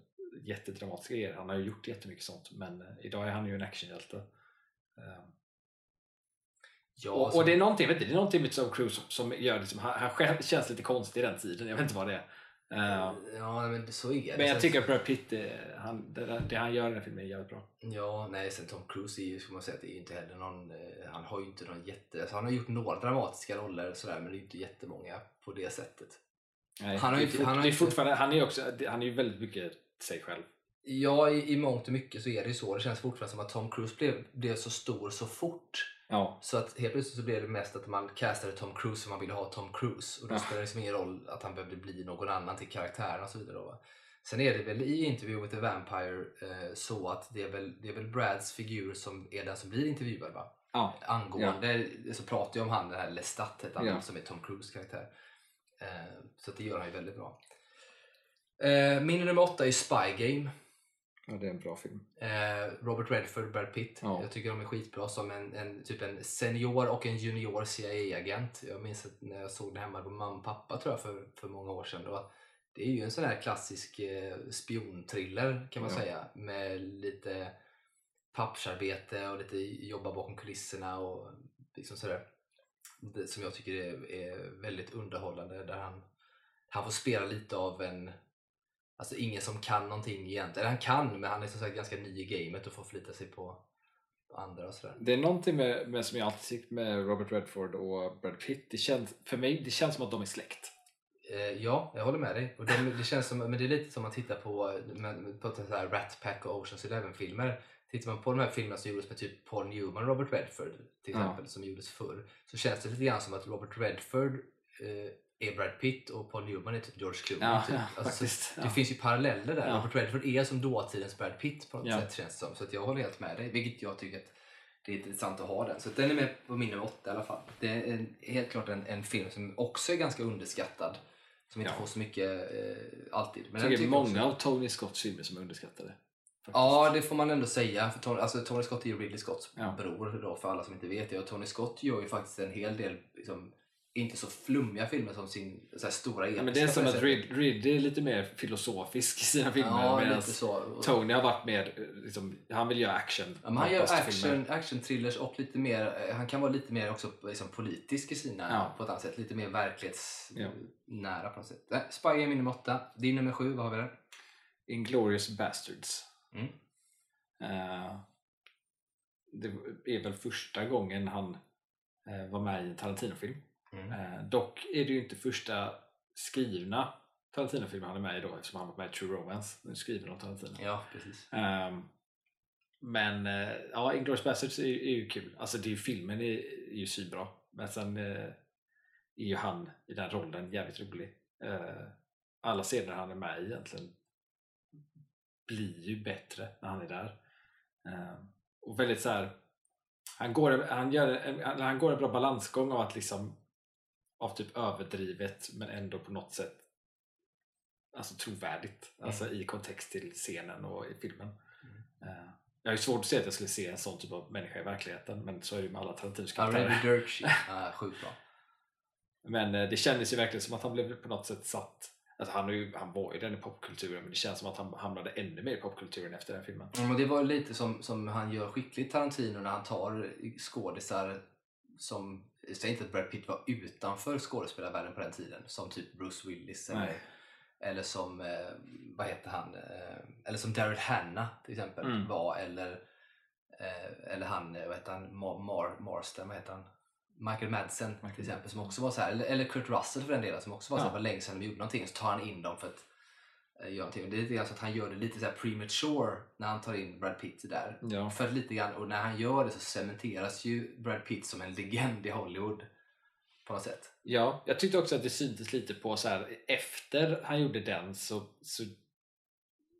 jättedramatiska grejer. Han har ju gjort jättemycket sånt men eh, idag är han ju en actionhjälte. Ehm, Ja, och, alltså- och det är någonting, vet du, det är någonting med Tom Cruise som, som gör liksom, han, han själv känns lite konstig i den tiden, jag vet inte vad det är. Ja, men så är det. men jag tycker att Brad Pitt, eh, han, det, det han gör i den här filmen är jävligt bra. Ja, nej, sen Tom Cruise är ju, ska man säga, det är inte heller någon, eh, han har ju inte någon jätte, alltså han har gjort några dramatiska roller och sådär, men det är inte jättemånga på det sättet. Nej, Han har det ju är inte- fort- han har det är inte- fortfarande, han är ju också, han är ju väldigt mycket sig själv. Ja, i, i mångt och mycket så är det ju så. Det känns fortfarande som att Tom Cruise blev, blev så stor så fort. Ja, Så att helt plötsligt så blev det mest att man castade Tom Cruise för man ville ha Tom Cruise. Och då Ja. spelar det liksom ingen roll att han behövde bli någon annan till karaktären och så vidare. Då? Sen är det väl i Interview with the Vampire eh, så att det är, väl, det är väl Brads figur som är den som blir intervjuad va? ja, Angående så pratar jag om han den här Lestat han, Ja. som är Tom Cruise karaktär. Eh, så det gör han ju väldigt bra. Eh, min nummer åtta är Spy Game. Ja, det är en bra film. Eh, Robert Redford, Brad Pitt. Ja. Jag tycker de är skitbra som en, en, typ en senior och en junior CIA-agent. Jag minns att när jag såg det hemma på mamma och pappa tror jag för, för många år sedan. Då, det är ju en sån här klassisk eh, spionthriller kan man Ja. säga med lite pappersarbete och lite jobba bakom kulisserna och liksom sådär. Det som jag tycker är, är väldigt underhållande där han, han får spela lite av en Alltså ingen som kan någonting egentligen. Han kan, men han är som sagt ganska ny i gamet och får förlita sig på, andra och sådär. Det är någonting med, med som jag alltid tyckt med Robert Redford och Brad Pitt. Det känns, för mig det känns som att de är släkt. Eh, ja, jag håller med dig. Och de, det känns som, men det är lite som att titta på, med, på så här Rat Pack och Oceans Eleven-filmer. Tittar man på de här filmerna som gjordes med typ Paul Newman och Robert Redford till Ja. exempel, som gjordes förr, så känns det lite grann som att Robert Redford eh, är Brad Pitt och Paul Newman är typ George Clooney. Ja, typ. ja, Alltså, Ja. Det finns ju paralleller där. Robert Redford är som dåtidens Brad Pitt på något sätt känns som. Så att jag håller helt med dig, vilket jag tycker att det är intressant att ha den. Så den är med på min nummer åtta i alla fall. Det är en, helt klart en, en film som också är ganska underskattad. Som inte får så mycket eh, alltid. Men Jag tycker tycker många också- av Tony Scotts filmer som är underskattade. faktiskt. Ja, det får man ändå säga. För Tony, alltså, Tony Scott är ju Ridley Scotts bror då, för alla som inte vet det. Och Tony Scott gör ju faktiskt en hel del liksom, inte så flummiga filmer som sin så stora episka. Ja, men det är som att. Rid- Ridley är lite mer filosofisk i sina filmer Ja, medan Tony har varit mer, eh, liksom, han vill göra action. Ja, han gör action, action thrillers och lite mer, eh, han kan vara lite mer också liksom, politisk i sina, Ja. på ett annat sätt. Lite mer verklighetsnära på något sätt. Äh, Spy är min nummer åtta. Din nummer sju, vad har vi där? Inglourious Bastards. Mm. Eh, det är väl första gången han eh, var med i en Tarantino-film. Mm. Eh, dock är det ju inte första skrivna Tarantino-filmen han är med i då eftersom han var med i True Romance. Nu skriver de Tarantino. Ja, precis. Ehm, men eh, ja, Inglourious Basterds är, är ju kul. Alltså det är ju, filmen är, är ju svinbra. Men sen eh, är ju han i den rollen jävligt rolig. Eh, alla scener han är med i egentligen blir ju bättre när han är där. Ehm, och väldigt så här. Han går, han, gör han, han går en bra balansgång av att liksom av typ överdrivet men ändå på något sätt alltså trovärdigt alltså i kontext till scenen och i filmen. Eh, jag har svårt att se att jag skulle se en sån typ av människa i verkligheten men så är det ju med alla Tarantinos karaktärer. [LAUGHS] Sjukt bra. Men eh, det kändes ju verkligen som att han blev på något sätt satt Alltså han, ju, han var ju den i popkulturen men det känns som att han hamnade ännu mer i popkulturen efter den filmen. Ja, men det var lite som, som han gör skickligt Tarantino när han tar skådisar som, jag säger inte att Brad Pitt var utanför skådespelarvärlden på den tiden, som typ Bruce Willis eller, eller som, eh, vad heter han, eh, eller som Daryl Hannah till exempel Mm. var eller, eh, eller han, eh, vad heter han, Mar, Mar, Marston, vad heter han? Michael Madsen Michael till exempel som också var så här, eller, eller Kurt Russell för den delen som också var så här, Ja. länge sedan de gjorde någonting så tar han in dem för att eh. Och det är lite grann så att han gör det lite så här premature när han tar in Brad Pitt där. Ja. För lite grann, och när han gör det så cementeras ju Brad Pitt som en legend i Hollywood. På något sätt. ja, jag tyckte också att det syntes lite på så här efter han gjorde den så, så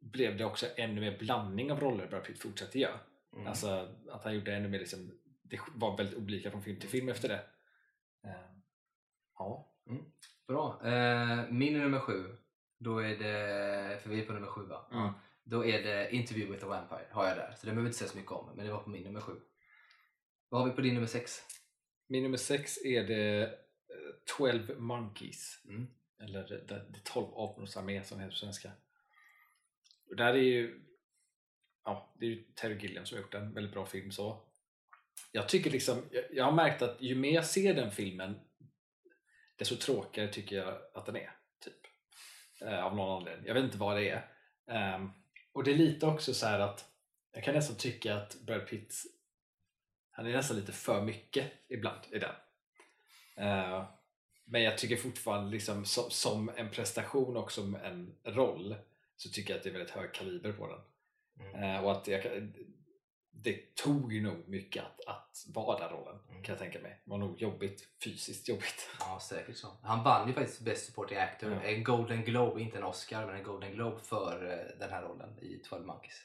blev det också ännu mer blandning av roller Brad Pitt fortsatte göra. Mm. Alltså att han gjorde ännu mer liksom, det var väldigt olika från film till film efter det. Eh, ja. Bra. Eh, min nummer sju, då är det, för vi är på nummer sju va? Mm. Då är det Interview with a Vampire, har jag där. Så det behöver vi inte säga så mycket om, men det var på min nummer sju. Vad har vi på din nummer sex? Min nummer sex är det eh, 12 Monkeys. Mm. Eller det, det 12 apornas armé som heter på svenska. Och där är ju ja, det är ju Terry Gilliam som har gjort den, väldigt bra film så. Jag tycker liksom, jag, jag har märkt att ju mer jag ser den filmen desto tråkigare tycker jag att den är. Eh, av någon anledning. Jag vet inte vad det är. Ehm, och det är lite också så här att jag kan nästan tycka att Brad Pitt han är nästan lite för mycket ibland i den. Eh, men jag tycker fortfarande liksom, som, som en prestation och som en roll så tycker jag att det är väldigt hög kaliber på den. Mm. Eh, och att jag, det tog ju nog mycket att, att vara den rollen Mm. kan jag tänka mig. Det var nog jobbigt, fysiskt jobbigt. Ja, säkert så. Han vann ju faktiskt Best Supporting Actor, Ja. en Golden Globe, inte en Oscar, men en Golden Globe för eh, den här rollen i 12 Monkeys.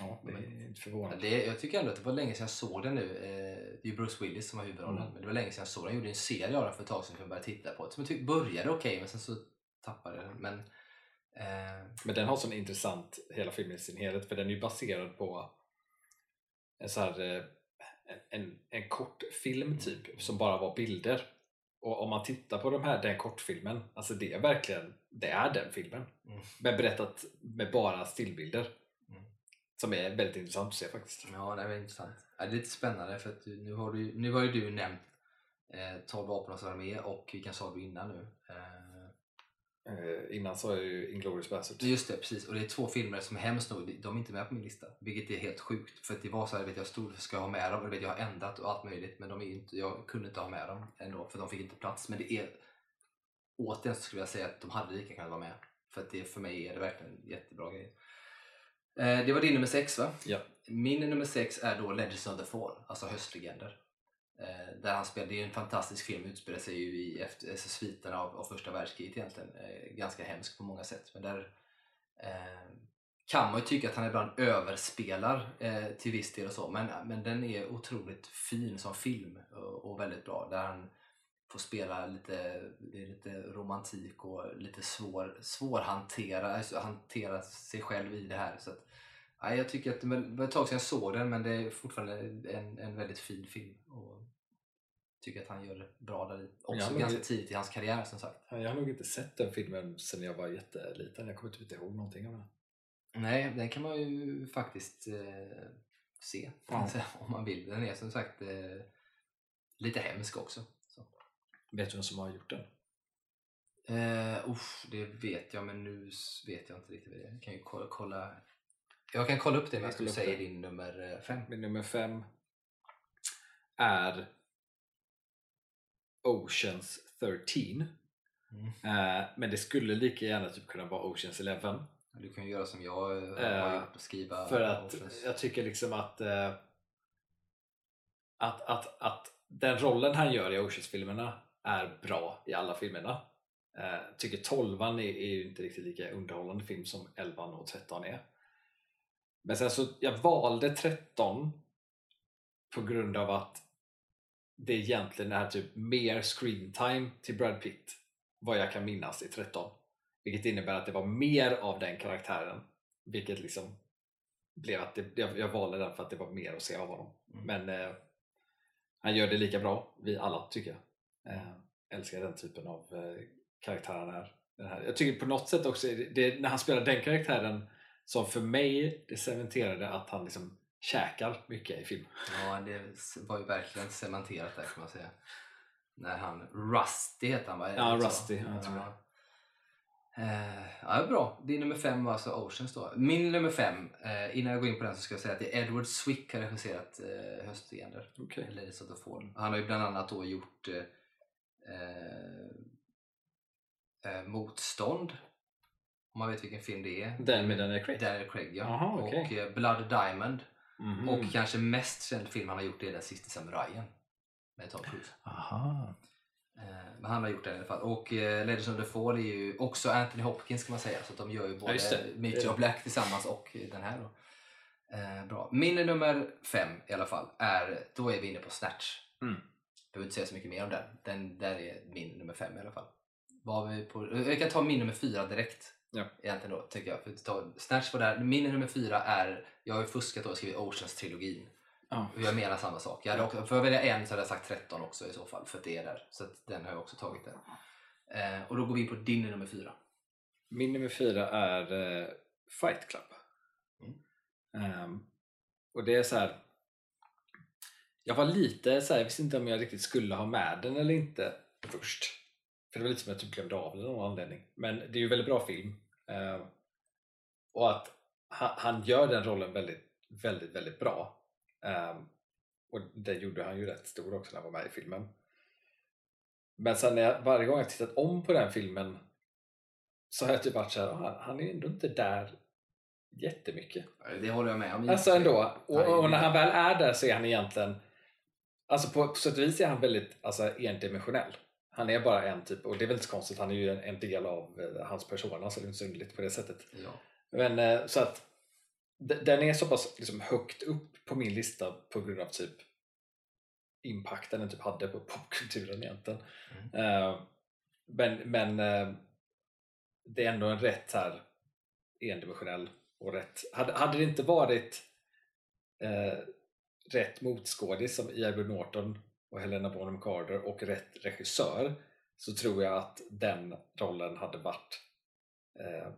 Ja, det är Men- inte förvånande. Det, jag tycker ändå att det var länge sedan jag såg den nu. Eh, det är Bruce Willis som har huvudrollen. Mm. Men det var länge sedan jag såg den. Jag gjorde en serie av den för ett tag sedan som jag började titta på. Som jag tyckte började okej men sen så tappade jag den. Men, eh, Men den har sån intressant, hela filmen i sin helhet, för den är ju baserad på en, så här, eh, en, en kort film typ, som bara var bilder. Och om man tittar på de här, den kortfilmen, alltså det är verkligen, det är den filmen. Mm. Men berättat med bara stillbilder. Mm. Som är väldigt intressant att se faktiskt. Ja, det är intressant. Ja, det är lite spännande för att du, nu, har du, nu har ju du nämnt eh, 12 vapen och armé och vilken sa du innan nu? Eh, Eh, innan sa jag ju Inglourious Basterds. just det, precis. Och det är två filmer som hemskt nog, de är inte med på min lista. Vilket är helt sjukt. För att det var så här, vet jag stod, ska jag ha med dem? Och vet, jag har ändrat och allt möjligt. Men de är inte, jag kunde inte ha med dem ändå för de fick inte plats. Men det är, återigen så skulle jag säga att de hade lika kunnat vara med. För att det för mig är det verkligen en jättebra grej. Eh, det var din nummer sex va? Ja. Min nummer sex är då Legends of the Fall, alltså Höstlegender. Eh, där han spelar, det är en fantastisk film, utspelar sig ju i efter, alltså sviterna av, av första världskriget egentligen. Eh, ganska hemsk på många sätt. Men där eh, kan man ju tycka att han ibland överspelar eh, till viss del och så. Men, men den är otroligt fin som film och, och väldigt bra. Där han får spela lite, det är lite romantik och lite svår, svårhantera, alltså hantera sig själv i det här. Så att, ja, jag tycker att det var ett tag sedan jag såg den men det är fortfarande en, en väldigt fin film. Tycker att han gör det bra där i. Också ganska tidigt i hans karriär som sagt. Jag har nog inte sett den filmen sedan jag var jätteliten. Jag kommer typ inte ihåg någonting av den. Nej, den kan man ju faktiskt eh, se Ja. om man vill. Den är som sagt eh, lite hemsk också. Så. Vet du vem som har gjort den? Eh, uff, det vet jag men nu vet jag inte riktigt vad det är. Jag kan ju kolla, kolla. Jag kan kolla upp det medan Jag du säger det. din nummer eh, fem. Min nummer fem är Oceans 13. Mm. Eh, men det skulle lika gärna typ kunna vara Oceans 11. Du kan ju göra som jag eh, Eh, har gjort och skriva. För att Oceans. jag tycker liksom att, eh, att, att, att den rollen han gör i Oceans-filmerna är bra i alla filmerna. Eh, tycker 12 är, är ju inte riktigt lika underhållande film som 11 och 13 är. Men sen så, jag valde 13 på grund av att det egentligen är typ mer screen time till Brad Pitt vad jag kan minnas i 13. Vilket innebär att det var mer av den karaktären. Vilket liksom blev att det, jag, jag valde den för att det var mer att se av honom. Mm. Men eh, han gör det lika bra, vi alla tycker jag. Eh, älskar den typen av eh, karaktär han är. Den här. Jag tycker på något sätt också, det, det, när han spelar den karaktären som för mig det cementerade att han liksom käkar mycket i film. Ja, det var ju verkligen cementerat där kan man säga. När han, Rusty heter han va? Ja, så? Rusty, ja, jag tror det. Eh, ja, bra. Din nummer fem var alltså Oceans då. Min nummer fem, eh, innan jag går in på den så ska jag säga att det är Edward Swick har regisserat eh, Höstlegender. Okay. Eller Ladies of the Fall. Han har ju bland annat då gjort eh, eh, Motstånd. Om man vet vilken film det är. Den med Daniel Craig? Daniel Craig ja. Jaha, okej. Och eh, Blood Diamond. Mhm. Och kanske mest känd film han har gjort är Den sista samurajen. Med Tom Cruise. Aha. Eh, Men han har gjort den i alla fall. Och eh, Ladies of the Fall är ju också Anthony Hopkins kan man säga. Så att de gör ju både det. Meet Joe de. Black tillsammans och den här då. Eh, bra. Min nummer fem i alla fall är, då är vi inne på Snatch. Mm. Behöver inte säga så mycket mer om den. Den där är min nummer fem i alla fall. Vad har vi på, jag kan ta min nummer fyra direkt. Ja. Egentligen då, tycker jag. För att ta, Snatch var där. Min nummer fyra är, jag har ju fuskat och skrivit Oceans-trilogin. Ja. Och Jag menar samma sak. Jag hade också, för att välja en så hade jag sagt 13 också i så fall, för att det är där. Så den har jag också tagit där. Eh, och då går vi in på din nummer fyra. Min nummer fyra är eh, Fight Club. Mm. Ehm, och det är så här. Jag var lite så här, jag visste inte om jag riktigt skulle ha med den eller inte först. För det var lite som jag typ glömde av den av någon anledning. Men det är ju väldigt bra film. Ehm, och att han, han gör den rollen väldigt, väldigt, väldigt bra. Ehm, och det gjorde han ju rätt stor också när han var med i filmen. Men sen när jag, varje gång jag tittat om på den filmen så har jag typ varit såhär, han, han är ändå inte där jättemycket. Det håller jag med om. Alltså ändå. Och, och när det- han väl är där så är han egentligen Alltså på, på sätt och vis är han väldigt alltså, endimensionell. Han är bara en typ, och det är väl inte så konstigt, han är ju en, en del av eh, hans persona så det är inte så underligt på det sättet. Ja. Men eh, så att den är så pass liksom, högt upp på min lista på grund av typ impacten den typ hade på popkulturen egentligen. Mm. Eh, men men det är ändå en rätt här endimensionell och rätt. Hade, hade det inte varit eh, rätt motskådis som Edward Norton och Helena Bonham Carter och rätt regissör så tror jag att den rollen hade varit eh,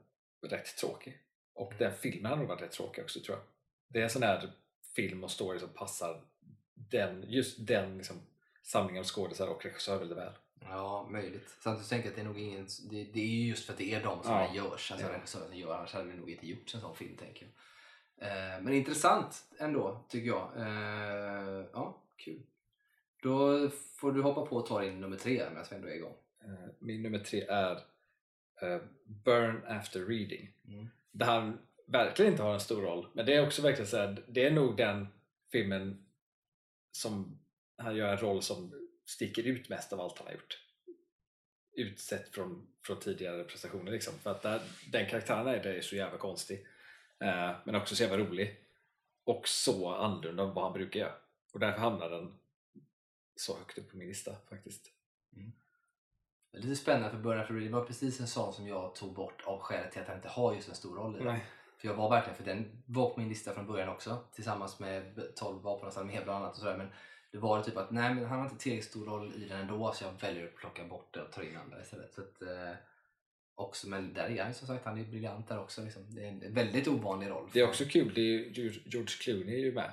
rätt tråkig. Och den filmen hade varit rätt tråkig också tror jag. Det är en sån här film och story som passar den, just den liksom, samlingen av skådisar och regissör väldigt väl. Ja, möjligt. Samtidigt tänker jag att det är nog ingen... Det, det är ju just för att det är de som Ja. den görs, alltså Ja. regissören gör, annars hade det nog inte gjorts en sån film tänker jag. Eh, men intressant ändå, tycker jag. Eh, ja, kul. Då får du hoppa på och ta din nummer tre medan vi ändå är igång. Eh, Min nummer tre är eh, Burn After Reading. Mm. Där han verkligen inte har en stor roll. Men det är också verkligen så här, det är nog den filmen som han gör en roll som sticker ut mest av allt han har gjort. Utsett från, från tidigare prestationer liksom. För att där, den karaktären är, det är så jävla konstig. Eh, men också så jävla rolig. Och så annorlunda än vad han brukar göra. Och därför hamnar den så högt upp på min lista faktiskt. Det är lite spännande för Bernard Flury var precis en sån som jag tog bort av skälet till att han inte har just en stor roll i den. Nej. För jag var verkligen, för den var på min lista från början också tillsammans med 12 vapenas armé bland annat och sådär. Men det var det typ att nej men han har inte tillräckligt stor roll i den ändå så jag väljer att plocka bort det och ta in andra istället. Så att, eh, också, men där är han som sagt, han är briljant där också. Liksom. Det är en väldigt ovanlig roll. Det är också kul, det är ju, George Clooney är ju med.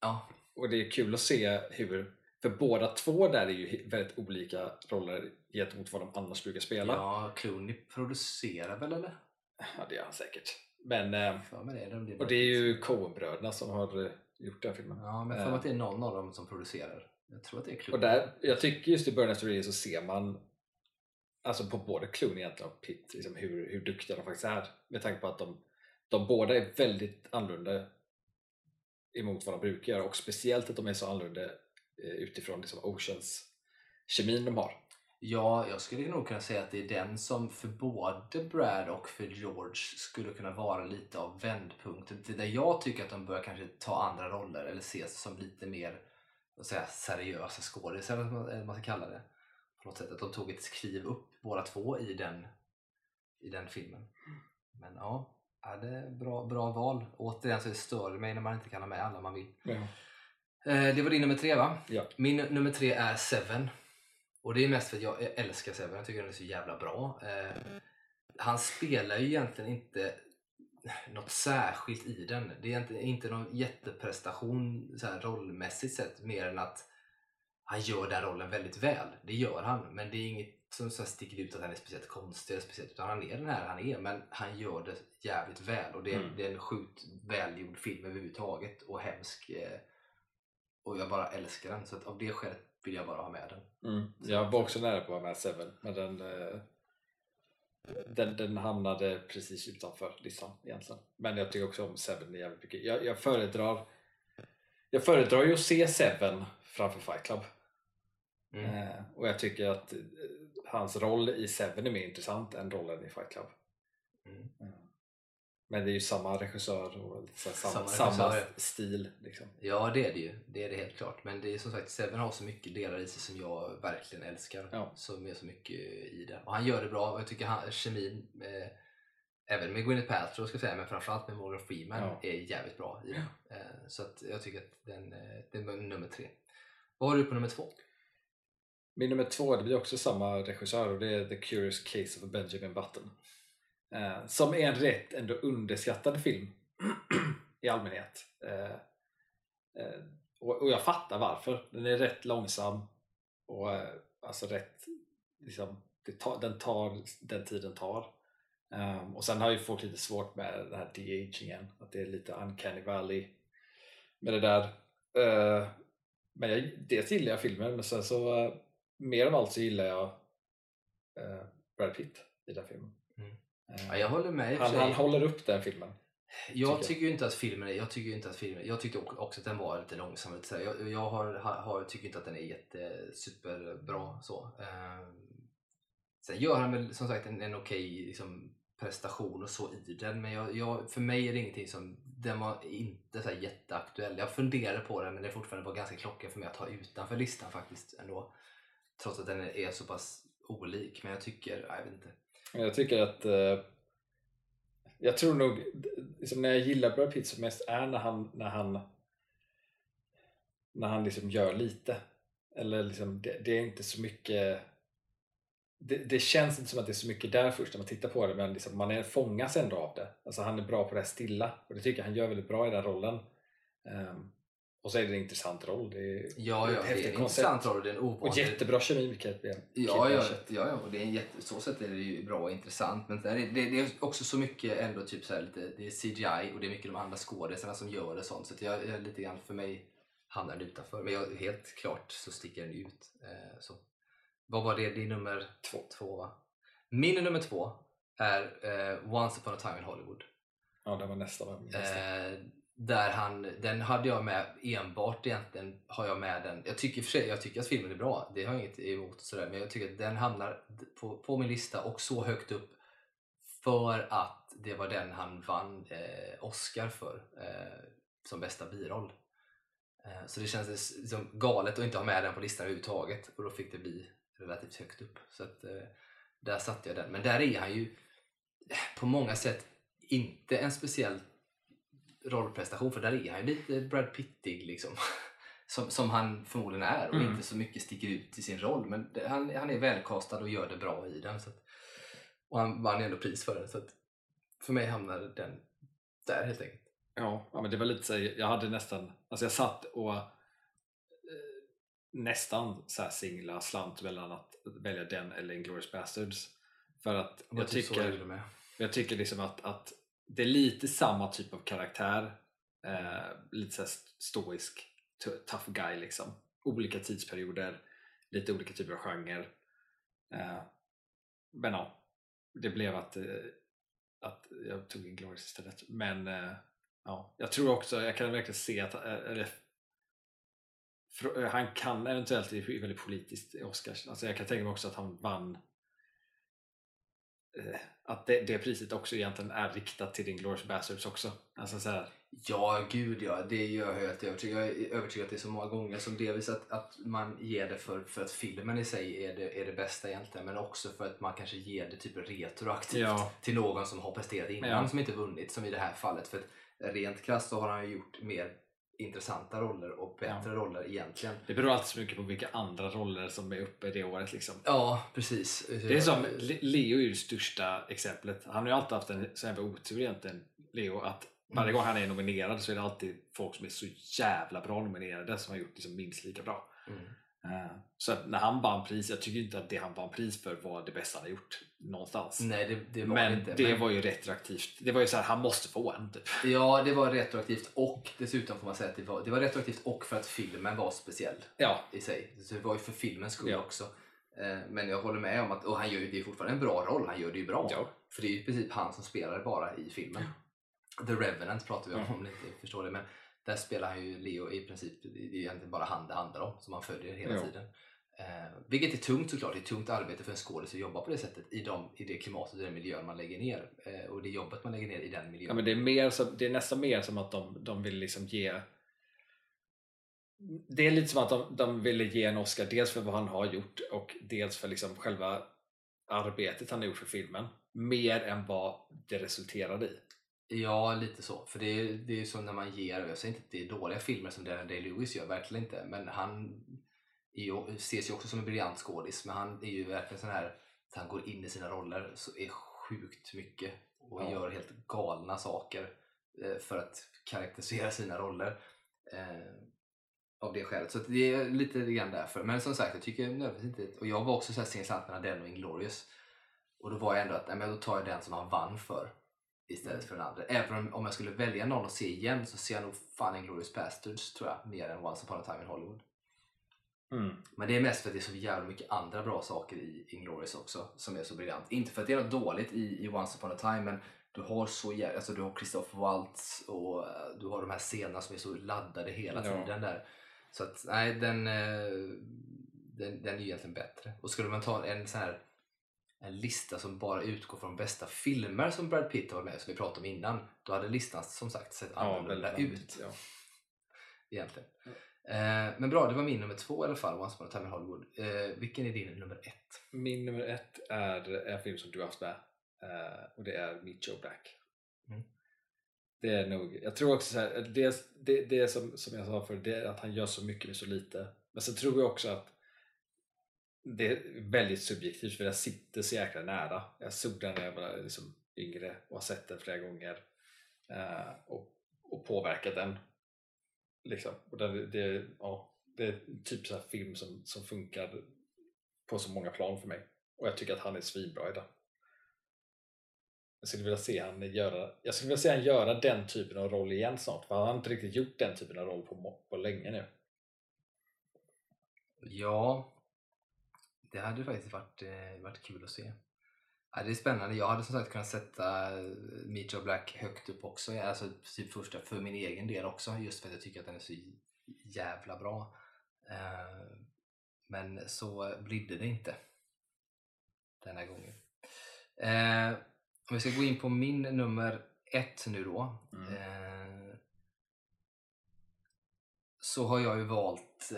Ja, Och det är kul att se hur, för båda två där är ju väldigt olika roller gentemot vad de annars brukar spela. ja, Clooney producerar väl eller? Ja, det gör han säkert. Men, eh, För mig det, det, och det är ju Coen-bröderna som har eh, gjort den filmen. Ja, men får mig att det är någon av dem som producerar. Jag tror att det är Clooney. Och där, jag tycker just i Burn After Reading så ser man alltså på både Clooney egentligen och Pitt liksom hur, hur duktiga de faktiskt är. Med tanke på att de, de båda är väldigt annorlunda emot vad de brukar göra och speciellt att de är så annorlunda eh, utifrån liksom Oceans kemin de har. Ja, jag skulle nog kunna säga att det är den som för både Brad och för George skulle kunna vara lite av vändpunkten. Där jag tycker att de börjar kanske ta andra roller eller ses som lite mer säga, seriösa skådisar eller vad man- ska kalla det. På något sätt att de tog ett skriv upp båda två i den, i den filmen. Men ja, ja, det är bra, bra val. Återigen så det stör det mig när man inte kan ha med alla man vill. Eh, det var din nummer tre va? Ja. Min nummer tre är Seven. Och det är mest för att jag älskar Seven, jag tycker den är så jävla bra. Eh, han spelar ju egentligen inte något särskilt i den. Det är inte, någon jätteprestation så här, rollmässigt sett mer än att han gör den rollen väldigt väl. Det gör han, men det är inget som så sticker ut att han är speciellt konstig eller speciellt, utan han är den här han är, men han gör det jävligt väl och det är, Mm. det är en sjukt välgjord film överhuvudtaget och hemsk. Eh, och jag bara älskar den, så att av det skälet vill jag bara ha med den. Mm. Jag var också nära på att ha med Seven men den, eh, den, den hamnade precis utanför listan egentligen. Men jag tycker också om Seven jävligt mycket. Jag, jag föredrar jag föredrar ju att se Seven framför Fight Club. Mm. Eh, och jag tycker att eh, hans roll i Seven är mer intressant än rollen i Fight Club. Mm. Men det är ju samma regissör och här samma, Samma samma, regissör, ja. stil. Liksom. Ja, det är det ju. Det är det helt klart. Men det är som sagt, Seven har så mycket delar i sig som jag verkligen älskar. Ja. Som är så mycket i det. Och han gör det bra. Jag tycker han, kemin, eh, även med Gwyneth Paltrow ska jag säga, men framförallt med Morgan Freeman Ja. är jävligt bra i den. Eh, så att jag tycker att den, eh, det är nummer tre. Vad har du på nummer två? Min nummer två, det blir också samma regissör och det är The Curious Case of Benjamin Button. Eh, som är en rätt ändå underskattad film [CLEARS THROAT] i allmänhet. Eh, eh, och, och jag fattar varför. Den är rätt långsam och eh, alltså rätt liksom, det tar, den tar den tid den tar. Um, och sen har ju folk lite svårt med den här de-agingen, att det är lite uncanny valley med det där. Uh, men jag, dels gillar jag filmen, men sen så uh, mer av allt så gillar jag uh, Brad Pitt i den filmen. Mm. Ja, jag håller med han, han håller upp den filmen. Jag tycker ju inte att filmen är, jag tycker inte att filmen, jag tyckte också att den var lite långsam. Jag, jag har, har, tycker inte att den är jätte, superbra så. Ehm, sen gör han väl som sagt en, en okej liksom, prestation och så i den. Men jag, jag, för mig är det ingenting som, den var inte så jätteaktuell. Jag funderade på den men det är fortfarande var ganska klockan för mig att ha utanför listan faktiskt ändå. Trots att den är, är så pass olik. Men jag tycker, jag vet inte. Jag tycker att eh, jag tror nog, liksom när jag gillar Brad Pitt som mest är när han när han när han liksom gör lite. Eller liksom, det, det är inte så mycket det, det känns inte som att det är så mycket där först när man tittar på det men liksom, man är, fångas ändå av det. Alltså han är bra på det här stilla och det tycker jag han gör väldigt bra i den rollen. Ehm, och så är det en intressant roll. Det är, Ja, det är ja, det är en intressant roll och det är en Och jättebra kemi med Kate Blanchett. Ja, ja, ja, ja, och det är en jätte, så sätt är det ju bra och intressant. Men det är, det, det är också så mycket ändå typ så här lite, det är CGI och det är mycket de andra skådespelarna som gör det sånt. Så att jag, jag lite grann för mig hamnar den utanför. Men jag, helt klart så sticker den ut. Eh, så. Vad var det? Din nummer Två. två va? Min nummer två är eh, Once upon a time in Hollywood. Ja, det var nästa. Var nästa. Eh, där han, den hade jag med enbart egentligen har jag med den. Jag tycker i och för sig, jag tycker att filmen är bra. Det har jag inget emot och sådär. Men jag tycker att den hamnar på, på min lista och så högt upp för att det var den han vann eh, Oscar för eh, som bästa biroll. Eh, så det kändes liksom galet att inte ha med den på listan överhuvudtaget och då fick det bli relativt högt upp. Så att, eh, där satte jag den. Men där är han ju eh, på många sätt inte en speciell rollprestation för där är han lite Brad Pittig liksom. [LAUGHS] Som, som han förmodligen är och Mm. inte så mycket sticker ut i sin roll men det, han, han är välkastad och gör det bra i den. Så att, och han vann ändå pris för den så att för mig hamnade den där helt enkelt. Ja, ja, men det var lite så jag hade nästan, alltså jag satt och eh, nästan så här singla slant mellan att välja den eller Inglourious Basterds. För att jag typ så tycker, jag tycker liksom att, att det är lite samma typ av karaktär. Eh, lite såhär stoisk, tough guy liksom. Olika tidsperioder, lite olika typer av genre. Eh, men ja, det blev att, eh, att jag tog Inglourious istället. Men eh, ja, jag tror också, jag kan verkligen se att eh, eller, eh, han kan eventuellt det är väldigt politiskt i Oscars. Alltså jag kan tänka mig också att han vann att det, det priset också egentligen är riktat till Inglourious Basterds också. Alltså så här, Ja, gud ja. Det gör jag helt övertygad. Jag är övertygad att det är så många gånger som delvis att, att man ger det för, för att filmen i sig är det, är det bästa egentligen. Men också för att man kanske ger det typ retroaktivt Ja. till någon som har presterat innan Ja. som inte vunnit. Som i det här fallet. För att rent krasst så har han ju gjort mer intressanta roller och bättre roller egentligen. det beror alltid så mycket på vilka andra roller som är uppe det året. Liksom. Ja, precis. Det är som, Le- Leo är det största exemplet. Han har ju alltid haft en sån här otur egentligen, Leo, att varje gång han är nominerad så är det alltid folk som är så jävla bra nominerade som har gjort liksom minst lika bra. Mm. Eh, Så när han vann pris, jag tycker inte att det han vann pris för var det bästa han har gjort någonstans. Nej, det, det var Men inte. det Men- var ju retroaktivt. Det var ju så här, han måste få en typ. Ja, det var retroaktivt och dessutom får man säga att det var, det var retroaktivt och för att filmen var speciell. Ja, i sig. Så det var ju för filmens skull Ja. också. Eh, Men jag håller med om att, och han gör ju det är fortfarande en bra roll, han gör det ju bra. Ja. För det är ju i princip han som spelar bara i filmen. The Revenant pratar vi om om ni inte förstår det. Men där spelar han ju Leo i princip, det är egentligen bara han det handlar om som han följer hela Ja. tiden. Eh, vilket är tungt såklart, det är tungt arbete för en skådis att jobba på det sättet i, de, i det klimatet och den miljön man lägger ner. Eh, och det jobbet man lägger ner i den miljön. ja men det är, mer som, det är nästan mer som att de, de vill liksom ge det är lite som att de, de ville ge en Oscar dels för vad han har gjort och dels för liksom själva arbetet han har gjort för filmen. Mer än vad det resulterade i. Ja, lite så. För det är, det är så när man ger, jag säger inte att det är dåliga filmer som Daniel Day-Lewis gör, verkligen inte. Men han ju, ses ju också som en briljant skådis, men han är ju verkligen sån här att han går in i sina roller så är sjukt mycket och Ja. gör helt galna saker eh, för att karaktärisera sina roller. Eh, av det skälet. Så det är lite grann därför. Men som sagt, jag tycker nödvändigtvis inte... Och jag var också så här singelslant mellan den och Inglourious. Och då var jag ändå att nej, men då tar jag den som han vann för istället för den andra. Även om, om jag skulle välja någon att se igen så ser jag nog fan Inglourious Basterds tror jag, mer än Once upon a time in Hollywood. Mm. Men det är mest för att det är så jävla mycket andra bra saker i Inglourious också som är så briljant. Inte för att det är något dåligt i, i Once upon a time men du har så jävla, alltså du har Christoph Waltz och eh, du har de här scenerna som är så laddade hela Ja. tiden där. Så att nej, den, eh, den, den är ju egentligen bättre. Och skulle man ta en sån här en lista som bara utgår från bästa filmer som Brad Pitt har varit med som vi pratade om innan, då hade listan som sagt sett annorlunda väldigt- ut Ja. [LAUGHS] egentligen. Eh, men bra, det var min nummer två i alla fall, Once upon a time in Hollywood. Eh, vilken är din nummer ett? Min nummer ett är en film som du har haft med eh, och det är Meet Joe Black. Mm. Det är nog, jag tror också så här, det, det, det som, som jag sa för det är att han gör så mycket med så lite. Men sen tror jag också att det är väldigt subjektivt för den sitter så jäkla nära. Jag såg den när jag var liksom yngre och har sett den flera gånger eh, och, och påverkat den. Liksom. Och det, det, ja, det är typ så här film som, som funkar på så många plan för mig. Och jag tycker att han är svinbra i den. Jag skulle vilja se han göra, jag skulle vilja se han göra den typen av roll igen snart, för han har inte riktigt gjort den typen av roll på, på länge nu. Ja, det hade faktiskt varit, eh, varit kul att se. Ja, det är spännande. Jag hade som sagt kunnat sätta eh, Meet Joe Black högt upp också. Alltså typ första för min egen del också. Just för att jag tycker att den är så jävla bra. Eh, men så blidde det inte. Den här gången. Om vi ska gå in på min nummer ett nu då. Mm. Så har jag ju valt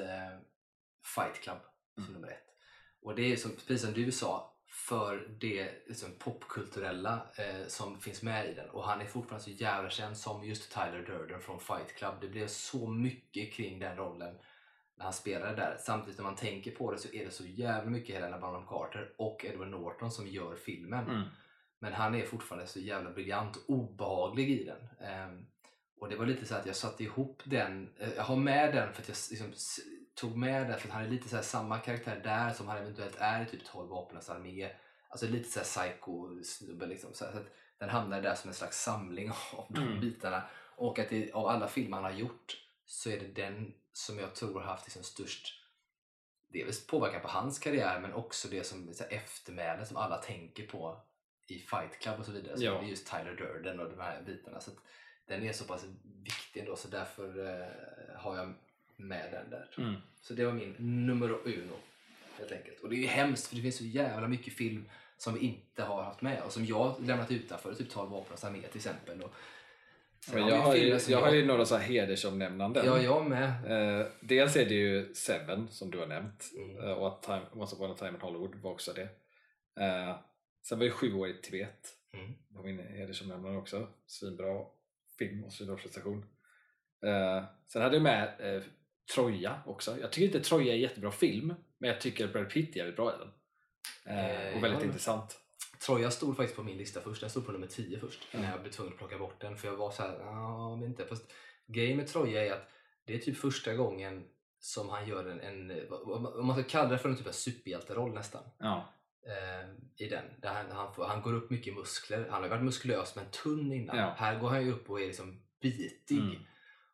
Fight Club som Mm. nummer ett. Och det är som, precis som du sa, för det liksom, popkulturella eh, som finns med i den. Och han är fortfarande så jävla känd som just Tyler Durden från Fight Club. Det blev så mycket kring den rollen när han spelade där. Samtidigt när man tänker på det så är det så jävla mycket Helena Bonham Carter och Edward Norton som gör filmen. Mm. Men han är fortfarande så jävla briljant och obehaglig i den. Ehm, och det var lite så att jag satte ihop den, eh, jag har med den för att jag liksom, tog med den för att han är lite så här samma karaktär där som han eventuellt är i typ 12 vapenas armé. Alltså lite så här psycho-snubbe liksom. Så, att den hamnar där som en slags samling av de Mm. bitarna. Och att det, av alla filmer han har gjort så är det den som jag tror har haft liksom störst dels påverkan på hans karriär men också det som så här, som alla tänker på i Fight Club och så vidare. Så Ja. Det är just Tyler Durden och de här bitarna. Så att den är så pass viktig ändå så därför eh, har jag med den där. Mm. Så det var min nummer uno helt enkelt. Och det är ju hemskt för det finns så jävla mycket film som vi inte har haft med och som jag lämnat utanför, typ 12 vapens armé till exempel. Och, Men jag, har ju, som jag har ju några så här hedersomnämnanden. Ja, jag med. Eh, dels är det ju Seven som du har nämnt Mm. eh, och att time, Once upon a time in Hollywood var också det. Eh, sen var det Sju år i Tibet Mm. på min hedersomnämnande också. Svinbra film och svinbra prestation. Eh, sen hade jag med eh, Troja också. Jag tycker inte Troja är en jättebra film men jag tycker Brad Pitt är jävligt bra i den. Eh, Eh, och väldigt ja. intressant. Troja stod faktiskt på min lista först. Den stod på nummer 10 först. Mm. När jag blev tvungen att plocka bort den. För jag var så här, ja men inte. Fast grejen med Troja är att det är typ första gången som han gör en, en om man ska kalla det för en typ av superhjälteroll nästan. Ja. Eh, I den. Där han, han, får, han går upp mycket muskler. Han har varit muskulös men tunn innan. Ja. Här går han ju upp och är liksom bitig. Mm.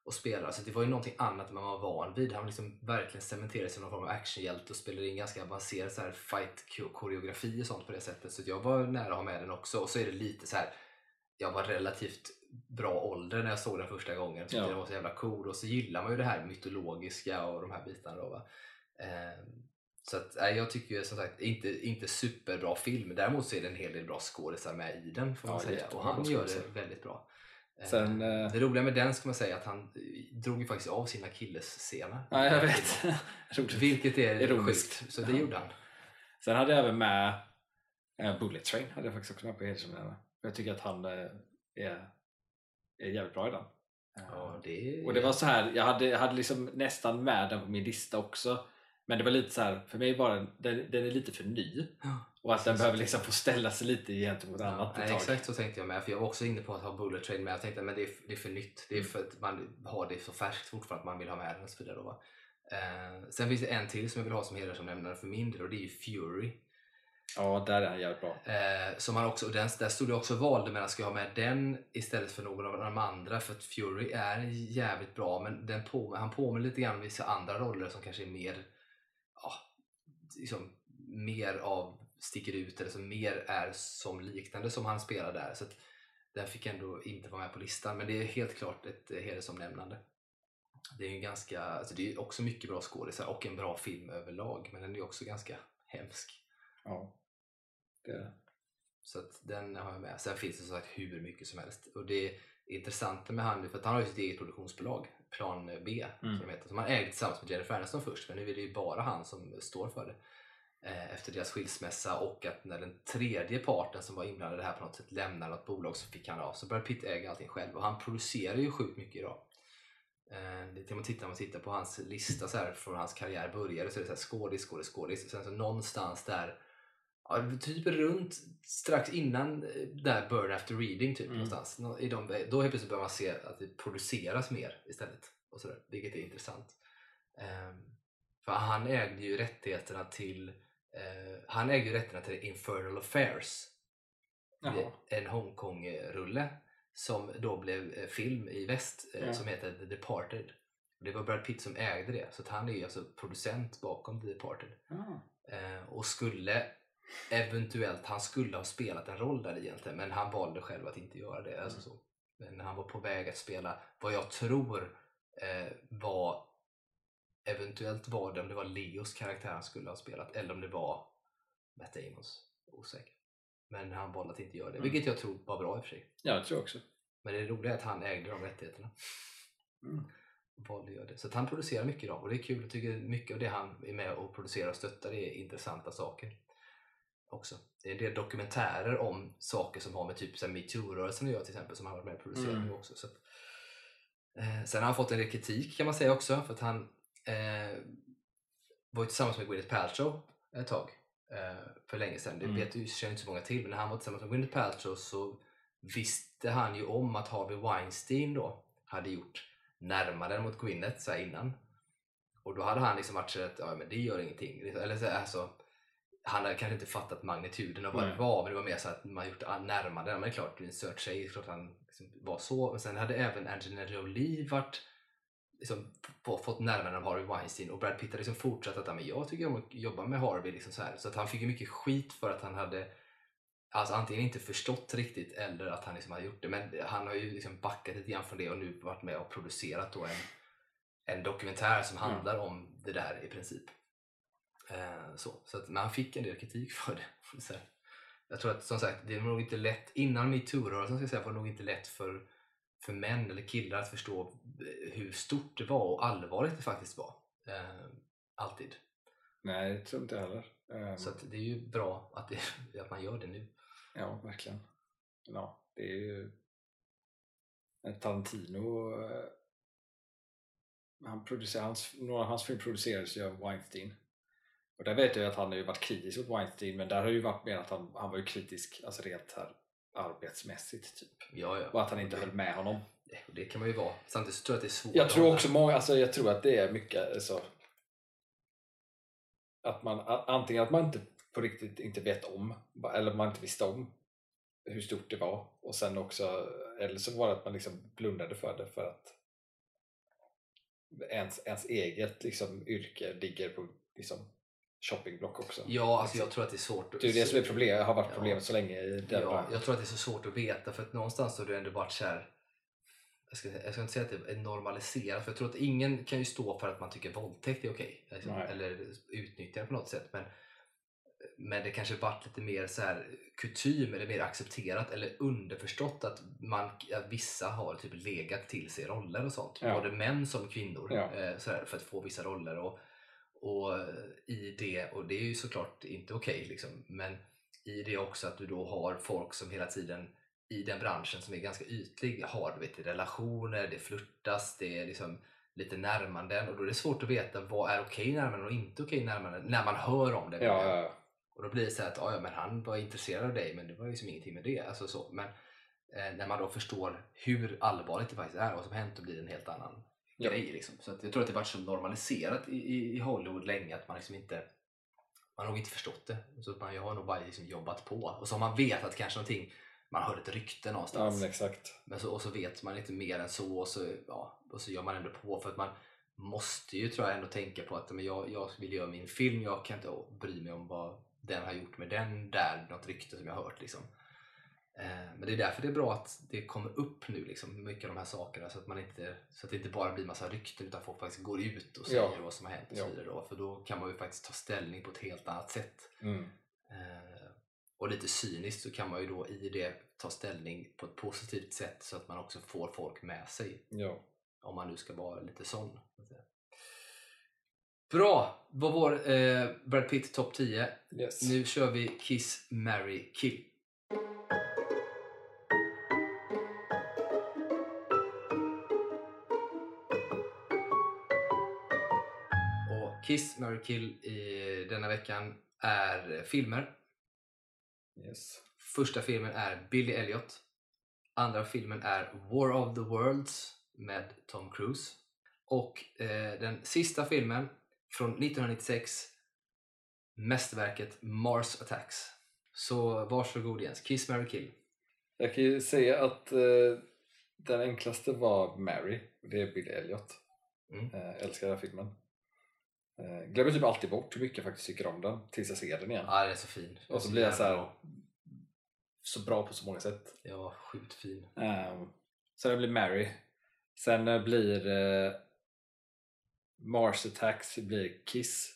Och spelar. Så det var ju någonting annat än man var van vid. Han liksom verkligen cementerade sig i någon form av actionhjälte och spelade in ganska avancerad så här fight-koreografi och sånt på det sättet. Så jag var nära att ha med den också. Och så är det lite så här. Jag var relativt bra ålder när jag såg den första gången. Tyckte Ja. den var så jävla cool. Och så gillar man ju det här mytologiska och de här bitarna. Då? Ehm, så att, nej, jag tycker ju som sagt inte, inte superbra film. Däremot så är det en hel del bra skådisar med i den får man Ja, säga. Och han gör det väldigt bra. Ehm, Sen, eh, det roliga med den ska man säga att han eh, drog ju faktiskt av sin akillessena. ja, jag vet. [LAUGHS] Vilket är Ironiskt. sjukt. Så det Ja. gjorde han. Sen hade jag även med eh, Bullet Train hade jag faktiskt också med på. Jag tycker att han eh, är, är jävligt bra i den. Eh, Ja, det... Och det var så här, jag hade, jag hade liksom nästan med den på min lista också. Men det var lite så här, för mig var den, den, den är lite för ny. Och att den behöver liksom få ställa sig lite gentemot Ja, annat nej, exakt så tänkte jag med. För jag var också inne på att ha Bullet Train med. Jag tänkte men det är, det är för nytt. Det är Mm. för att man har det så färskt fortfarande att man vill ha med den och så vidare. Då? Eh, sen finns det en till som jag vill ha som hedersomnämnare för min del och det är ju Fury. Ja, där är han jävligt bra. Eh, som han också, och den, där stod jag också och valde mellan ska jag ha med den istället för någon av de andra för att Fury är jävligt bra men den på, han påminner lite grann om vissa andra roller som kanske är mer liksom, mer av sticker ut eller som mer är som liknande som han spelar där så att den fick ändå inte vara med på listan men det är helt klart ett eh, hedersomnämnande. Det är ju ganska, alltså det är också mycket bra skådisar och en bra film överlag men den är också ganska hemsk. Ja. Det är det. Så att den har jag med. Sen finns det som sagt hur mycket som helst. Och det intressanta med han, för att han har ju sitt eget produktionsbolag, Plan B, Mm. som de heter, som han ägde tillsammans med Jennifer Aniston först, men nu är det ju bara han som står för det. Eh, efter deras skilsmässa och att när den tredje parten som var inblandad i det här på något sätt lämnar något bolag så fick han av. Så Brad Pitt äger allting själv och han producerar ju sjukt mycket idag. Eh, det kan man titta, man tittar på hans lista så här, från hans karriär började så är det så här, skådis, skådis, skådis. Sen så någonstans där, ja, typ runt strax innan eh, där Burn After Reading typ Mm. någonstans. Nå- I de, då helt plötsligt börjar man se att det produceras mer istället. Och så där, vilket är intressant. Ehm, för han ägde ju rättigheterna till eh, han ägde ju rättigheterna till Infernal Affairs. Jaha. En Hongkong-rulle som då blev eh, film i väst Ja. som heter The Departed. Det var Brad Pitt som ägde det, så han är alltså producent bakom The Departed. Ja. Eh, och skulle eventuellt, han skulle ha spelat en roll där egentligen, men han valde själv att inte göra det. Alltså så. Men han var på väg att spela vad jag tror eh, var eventuellt var det om det var Leos karaktär han skulle ha spelat eller om det var Matt Damons. Osäker. Men han valde att inte göra det, Mm. vilket jag tror var bra i och för sig. ja, det tror jag också. Men det roliga är att han ägde de rättigheterna. Mm. Valde att göra det. Så han producerar mycket idag och det är kul. Jag tycker mycket av det han är med och producerar och stöttar är intressanta saker. Också. Det är del dokumentärer om saker som har med typ metoo-rörelsen att göra till exempel som han har varit med och producerat Mm. också. Så att, eh, sen har han fått en del kritik kan man säga också för att han eh, var ju tillsammans med Gwyneth Paltrow ett tag eh, för länge sedan. Det Mm. vet ju, känner inte så många till men när han var tillsammans med Gwyneth Paltrow så visste han ju om att Harvey Weinstein då hade gjort närmare mot Gwyneth så här innan. Och då hade han liksom varit så att ja, men det gör ingenting. Eller så, alltså, han hade kanske inte fattat magnituden av vad det var men det var mer så att man gjort närmare. Men det är klart, det är klart han liksom var så. Men sen hade även Angelina Jolie varit liksom, få- fått närmare av Harvey Weinstein och Brad Pitt hade liksom fortsatt att "Ja, men jag tycker om att jobba med Harvey. Liksom så, här. så att han fick ju mycket skit för att han hade alltså, antingen inte förstått riktigt eller att han liksom hade gjort det. Men han har ju liksom backat lite grann från det och nu varit med och producerat då en, en dokumentär som Mm. handlar om det där i princip. Eh, så så att, men han fick en del kritik [LAUGHS] för det. Så. Jag tror att som sagt, det är nog inte lätt, innan metoo-rörelsen ska jag säga, var det nog inte lätt för, för män eller killar att förstå eh, hur stort det var och allvarligt det faktiskt var. Eh, alltid. Nej, det tror inte jag heller. Ehm, Så det är ju bra att, det, [LAUGHS] att man gör det nu. Ja, verkligen. Ja, det är ju... Tarantino... eh, Han producerar, hans, några av hans film producerades ju av Weinstein. Och där vet jag att han har ju varit kritisk mot Weinstein, men där har ju varit mer att han, han var ju kritisk alltså rent här arbetsmässigt typ. Ja, ja. Och att han inte höll med honom. det, det kan man ju vara. Samtidigt så tror jag att det är svårt. Jag tror också många, alltså jag tror att det är mycket alltså, att man antingen att man inte på riktigt inte vet om eller man inte visste om hur stort det var och sen också eller så var det att man liksom blundade för det för att ens, ens eget liksom, yrke ligger på liksom, shoppingblock också. Ja, alltså jag tror att det är svårt. att- Det är det som är problemet, har varit Ja. problemet så länge i den Ja, jag tror att det är så svårt att veta för att någonstans har det ändå varit så här. Jag ska, jag ska inte säga att det är normaliserat för jag tror att ingen kan ju stå för att man tycker våldtäkt är okej. liksom, eller utnyttjande på något sätt. Men, men det kanske varit lite mer så här kutym eller mer accepterat eller underförstått att, man, att vissa har typ legat till sig roller och sånt. Ja. Både män som kvinnor Ja. eh, så här, för att få vissa roller. Och, och i det, och det är ju såklart inte okej liksom, men i det också att du då har folk som hela tiden i den branschen som är ganska ytlig har du vet, relationer, det flörtas, det är liksom lite närmanden och då är det svårt att veta vad är okej närmanden och inte okej närmanden när man hör om det. Ja, ja, ja. Och då blir det så här att "Ja, men han var intresserad av dig men det var liksom ingenting med det. Alltså så. Men eh, när man då förstår hur allvarligt det faktiskt är och vad som hänt då blir det en helt annan Ja. grej. Liksom. Så att jag tror att det varit så normaliserat i, i, Hollywood länge att man liksom inte man har nog inte förstått det. Så man har nog bara liksom jobbat på. Och så har man vetat kanske någonting, man hör ett rykte ja någonstans. men exakt. Men så, och så vet man inte mer än så och så, ja, och så gör man ändå på för att man måste ju tror jag ändå tänka på att men jag, jag vill göra min film, jag kan inte bry mig om vad den har gjort med den där, något rykte som jag har hört. Liksom. Eh, men det är därför det är bra att det kommer upp nu, liksom, mycket av de här sakerna så att, man inte, så att det inte bara blir massa rykten utan folk faktiskt går ut och säger Ja. vad som har hänt och så vidare. Då, för då kan man ju faktiskt ta ställning på ett helt annat sätt. Mm. Eh, och lite cyniskt så kan man ju då i det ta ställning på ett positivt sätt så att man också får folk med sig. Ja. Om man nu ska vara lite sån. Bra! Vad var eh, Brad Pitt topp 10? Yes. Nu kör vi Kiss, Mary Kill. Kiss, Mary Kill i denna veckan är filmer. Yes. Första filmen är Billy Elliot. Andra filmen är War of the Worlds med Tom Cruise. Och eh, den sista filmen från 1996 mästerverket Mars Attacks. Så varsågod Jens, Kiss, Mary Kill. Jag kan ju säga att eh, den enklaste var Mary, det är Billy Elliot. Mm. Eh, älskar den här filmen. Eh, glömmer typ alltid bort hur mycket jag faktiskt tycker om den tills jag ser den igen. Ja, den är så fin. Och så blir jag så här, så bra på så många sätt. Ja, sjukt fin. Um, det blir Mary. Sen blir eh, Mars Attacks blir Kiss.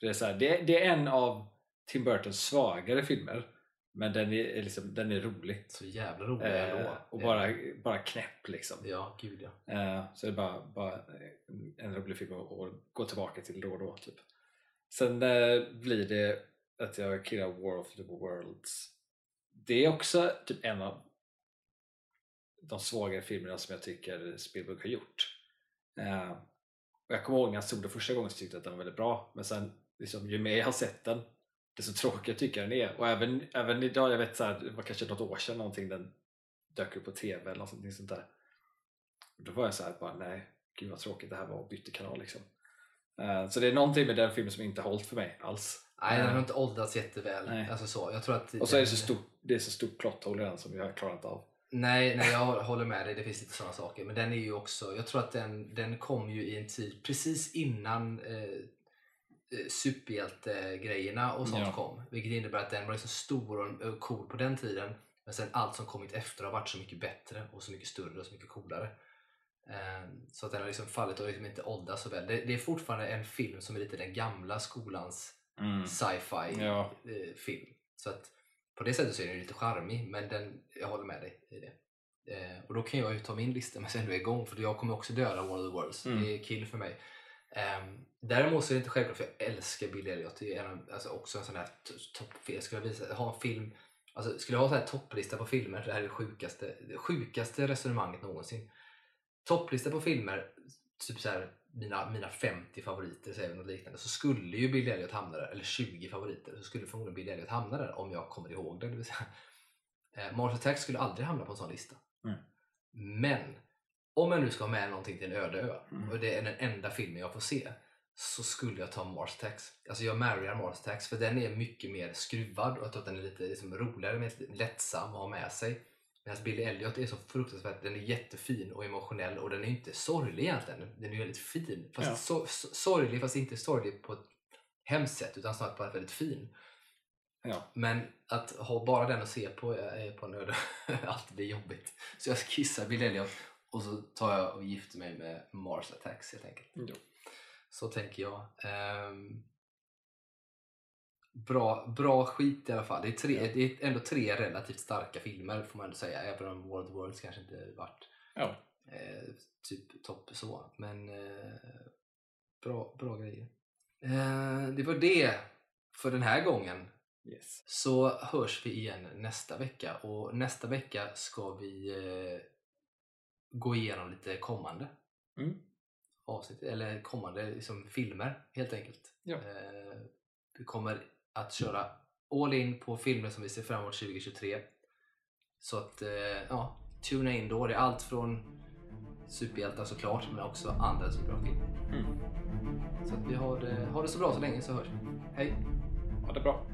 Det är, så här, det, det är en av Tim Burtons svagare filmer. Men den är, liksom, den är rolig. Så jävla rolig Eh, och bara, bara knäpp liksom. Ja, gud ja. Eh, så det är bara, bara en- rolig film att att gå tillbaka till då och då. Typ. Sen eh, blir det att jag killar War of the Worlds. Det är också typ en av de svagare filmerna som jag tycker Spielberg har gjort. Eh, och jag kommer ihåg när jag såg den första gången så tyckte jag att den var väldigt bra. Men sen liksom, ju mer jag har sett den desto tråkigare tycker jag den är. Och även, även idag, jag vet så här, det var kanske något år sedan någonting den dök upp på TV eller något sånt där. Då var jag så här bara nej, gud vad tråkigt det här var och bytte kanal liksom. Eh, så det är någonting med den filmen som inte hållit för mig alls. Nej, den har Eh, inte åldrats jätteväl. Nej. Alltså så. Jag tror att och så är det så stort, det är så stort plot hole i den som jag klarar inte av. Nej, nej, jag håller med dig. Det finns lite sådana saker. Men den är ju också, jag tror att den, den kom ju i en tid precis innan eh, superhjältegrejerna och sånt Ja. kom. Vilket innebär att den var liksom stor och cool på den tiden. Men sen allt som kommit efter har varit så mycket bättre och så mycket större och så mycket coolare. Eh, så att den har liksom fallit och liksom inte åldrats så väl. Det, är fortfarande en film som är lite den gamla skolans sci-fi Ja. eh, film. Så att på det sättet så är den lite charmig, men den, jag håller med dig i det. Eh, och då kan jag ju ta min lista men sen är igång för jag kommer också döda War of the Worlds. Mm. Det är kill för mig. Um, däremot så är det inte självklart för jag älskar Billy Elliot. Det är en, alltså också en sån här toppfilm. Skulle jag visa, ha en film, alltså skulle jag ha här topplista på filmer, det här är det sjukaste, det sjukaste resonemanget någonsin. Topplista på filmer, typ så här, mina, mina 50 favoriter säger något liknande, så skulle ju Billy Elliot hamna där, eller 20 favoriter, så skulle förmodligen Billy Elliot hamna där om jag kommer ihåg det. det vill säga. Eh, Mars Attack skulle aldrig hamna på en sån lista. Mm. Men om jag nu ska ha med någonting till en öde ö Mm. och det är den enda filmen jag får se så skulle jag ta Mars Attacks. Alltså jag marryar Mars Attacks för den är mycket mer skruvad och jag tror att den är lite liksom, roligare, mer lättsam att ha med sig. Medan Billy Elliot är så fruktansvärt, den är jättefin och emotionell och den är inte sorglig egentligen. Den är väldigt fin. Fast Ja. so- so- sorglig fast inte sorglig på ett hemskt sätt utan snarare på ett väldigt fin. Ja. Men att ha bara den att se på är på en öde [LAUGHS] alltid blir jobbigt. Så jag kissar Bill Elliot och så tar jag och gifter mig med Mars Attacks helt enkelt. Jo. Så tänker jag. Ehm, bra, bra skit i alla fall. Det är, tre, Ja. det är ändå tre relativt starka filmer får man ändå säga. Även om World of Worlds kanske inte varit Ja. eh, typ topp så. Men eh, bra, bra grejer. Eh, det var det för den här gången. Yes. Så hörs vi igen nästa vecka och nästa vecka ska vi eh, gå igenom lite kommande Mm. avsnitt eller kommande liksom, filmer helt enkelt. Ja. Eh, vi kommer att köra all in på filmer som vi ser fram emot 2023. Så att eh, ja, tuna in då. Det är allt från superhjältar såklart men också andra typer av filmer. Mm. Så att vi har det, har det så bra så länge så hörs vi. Hej! Ha det bra.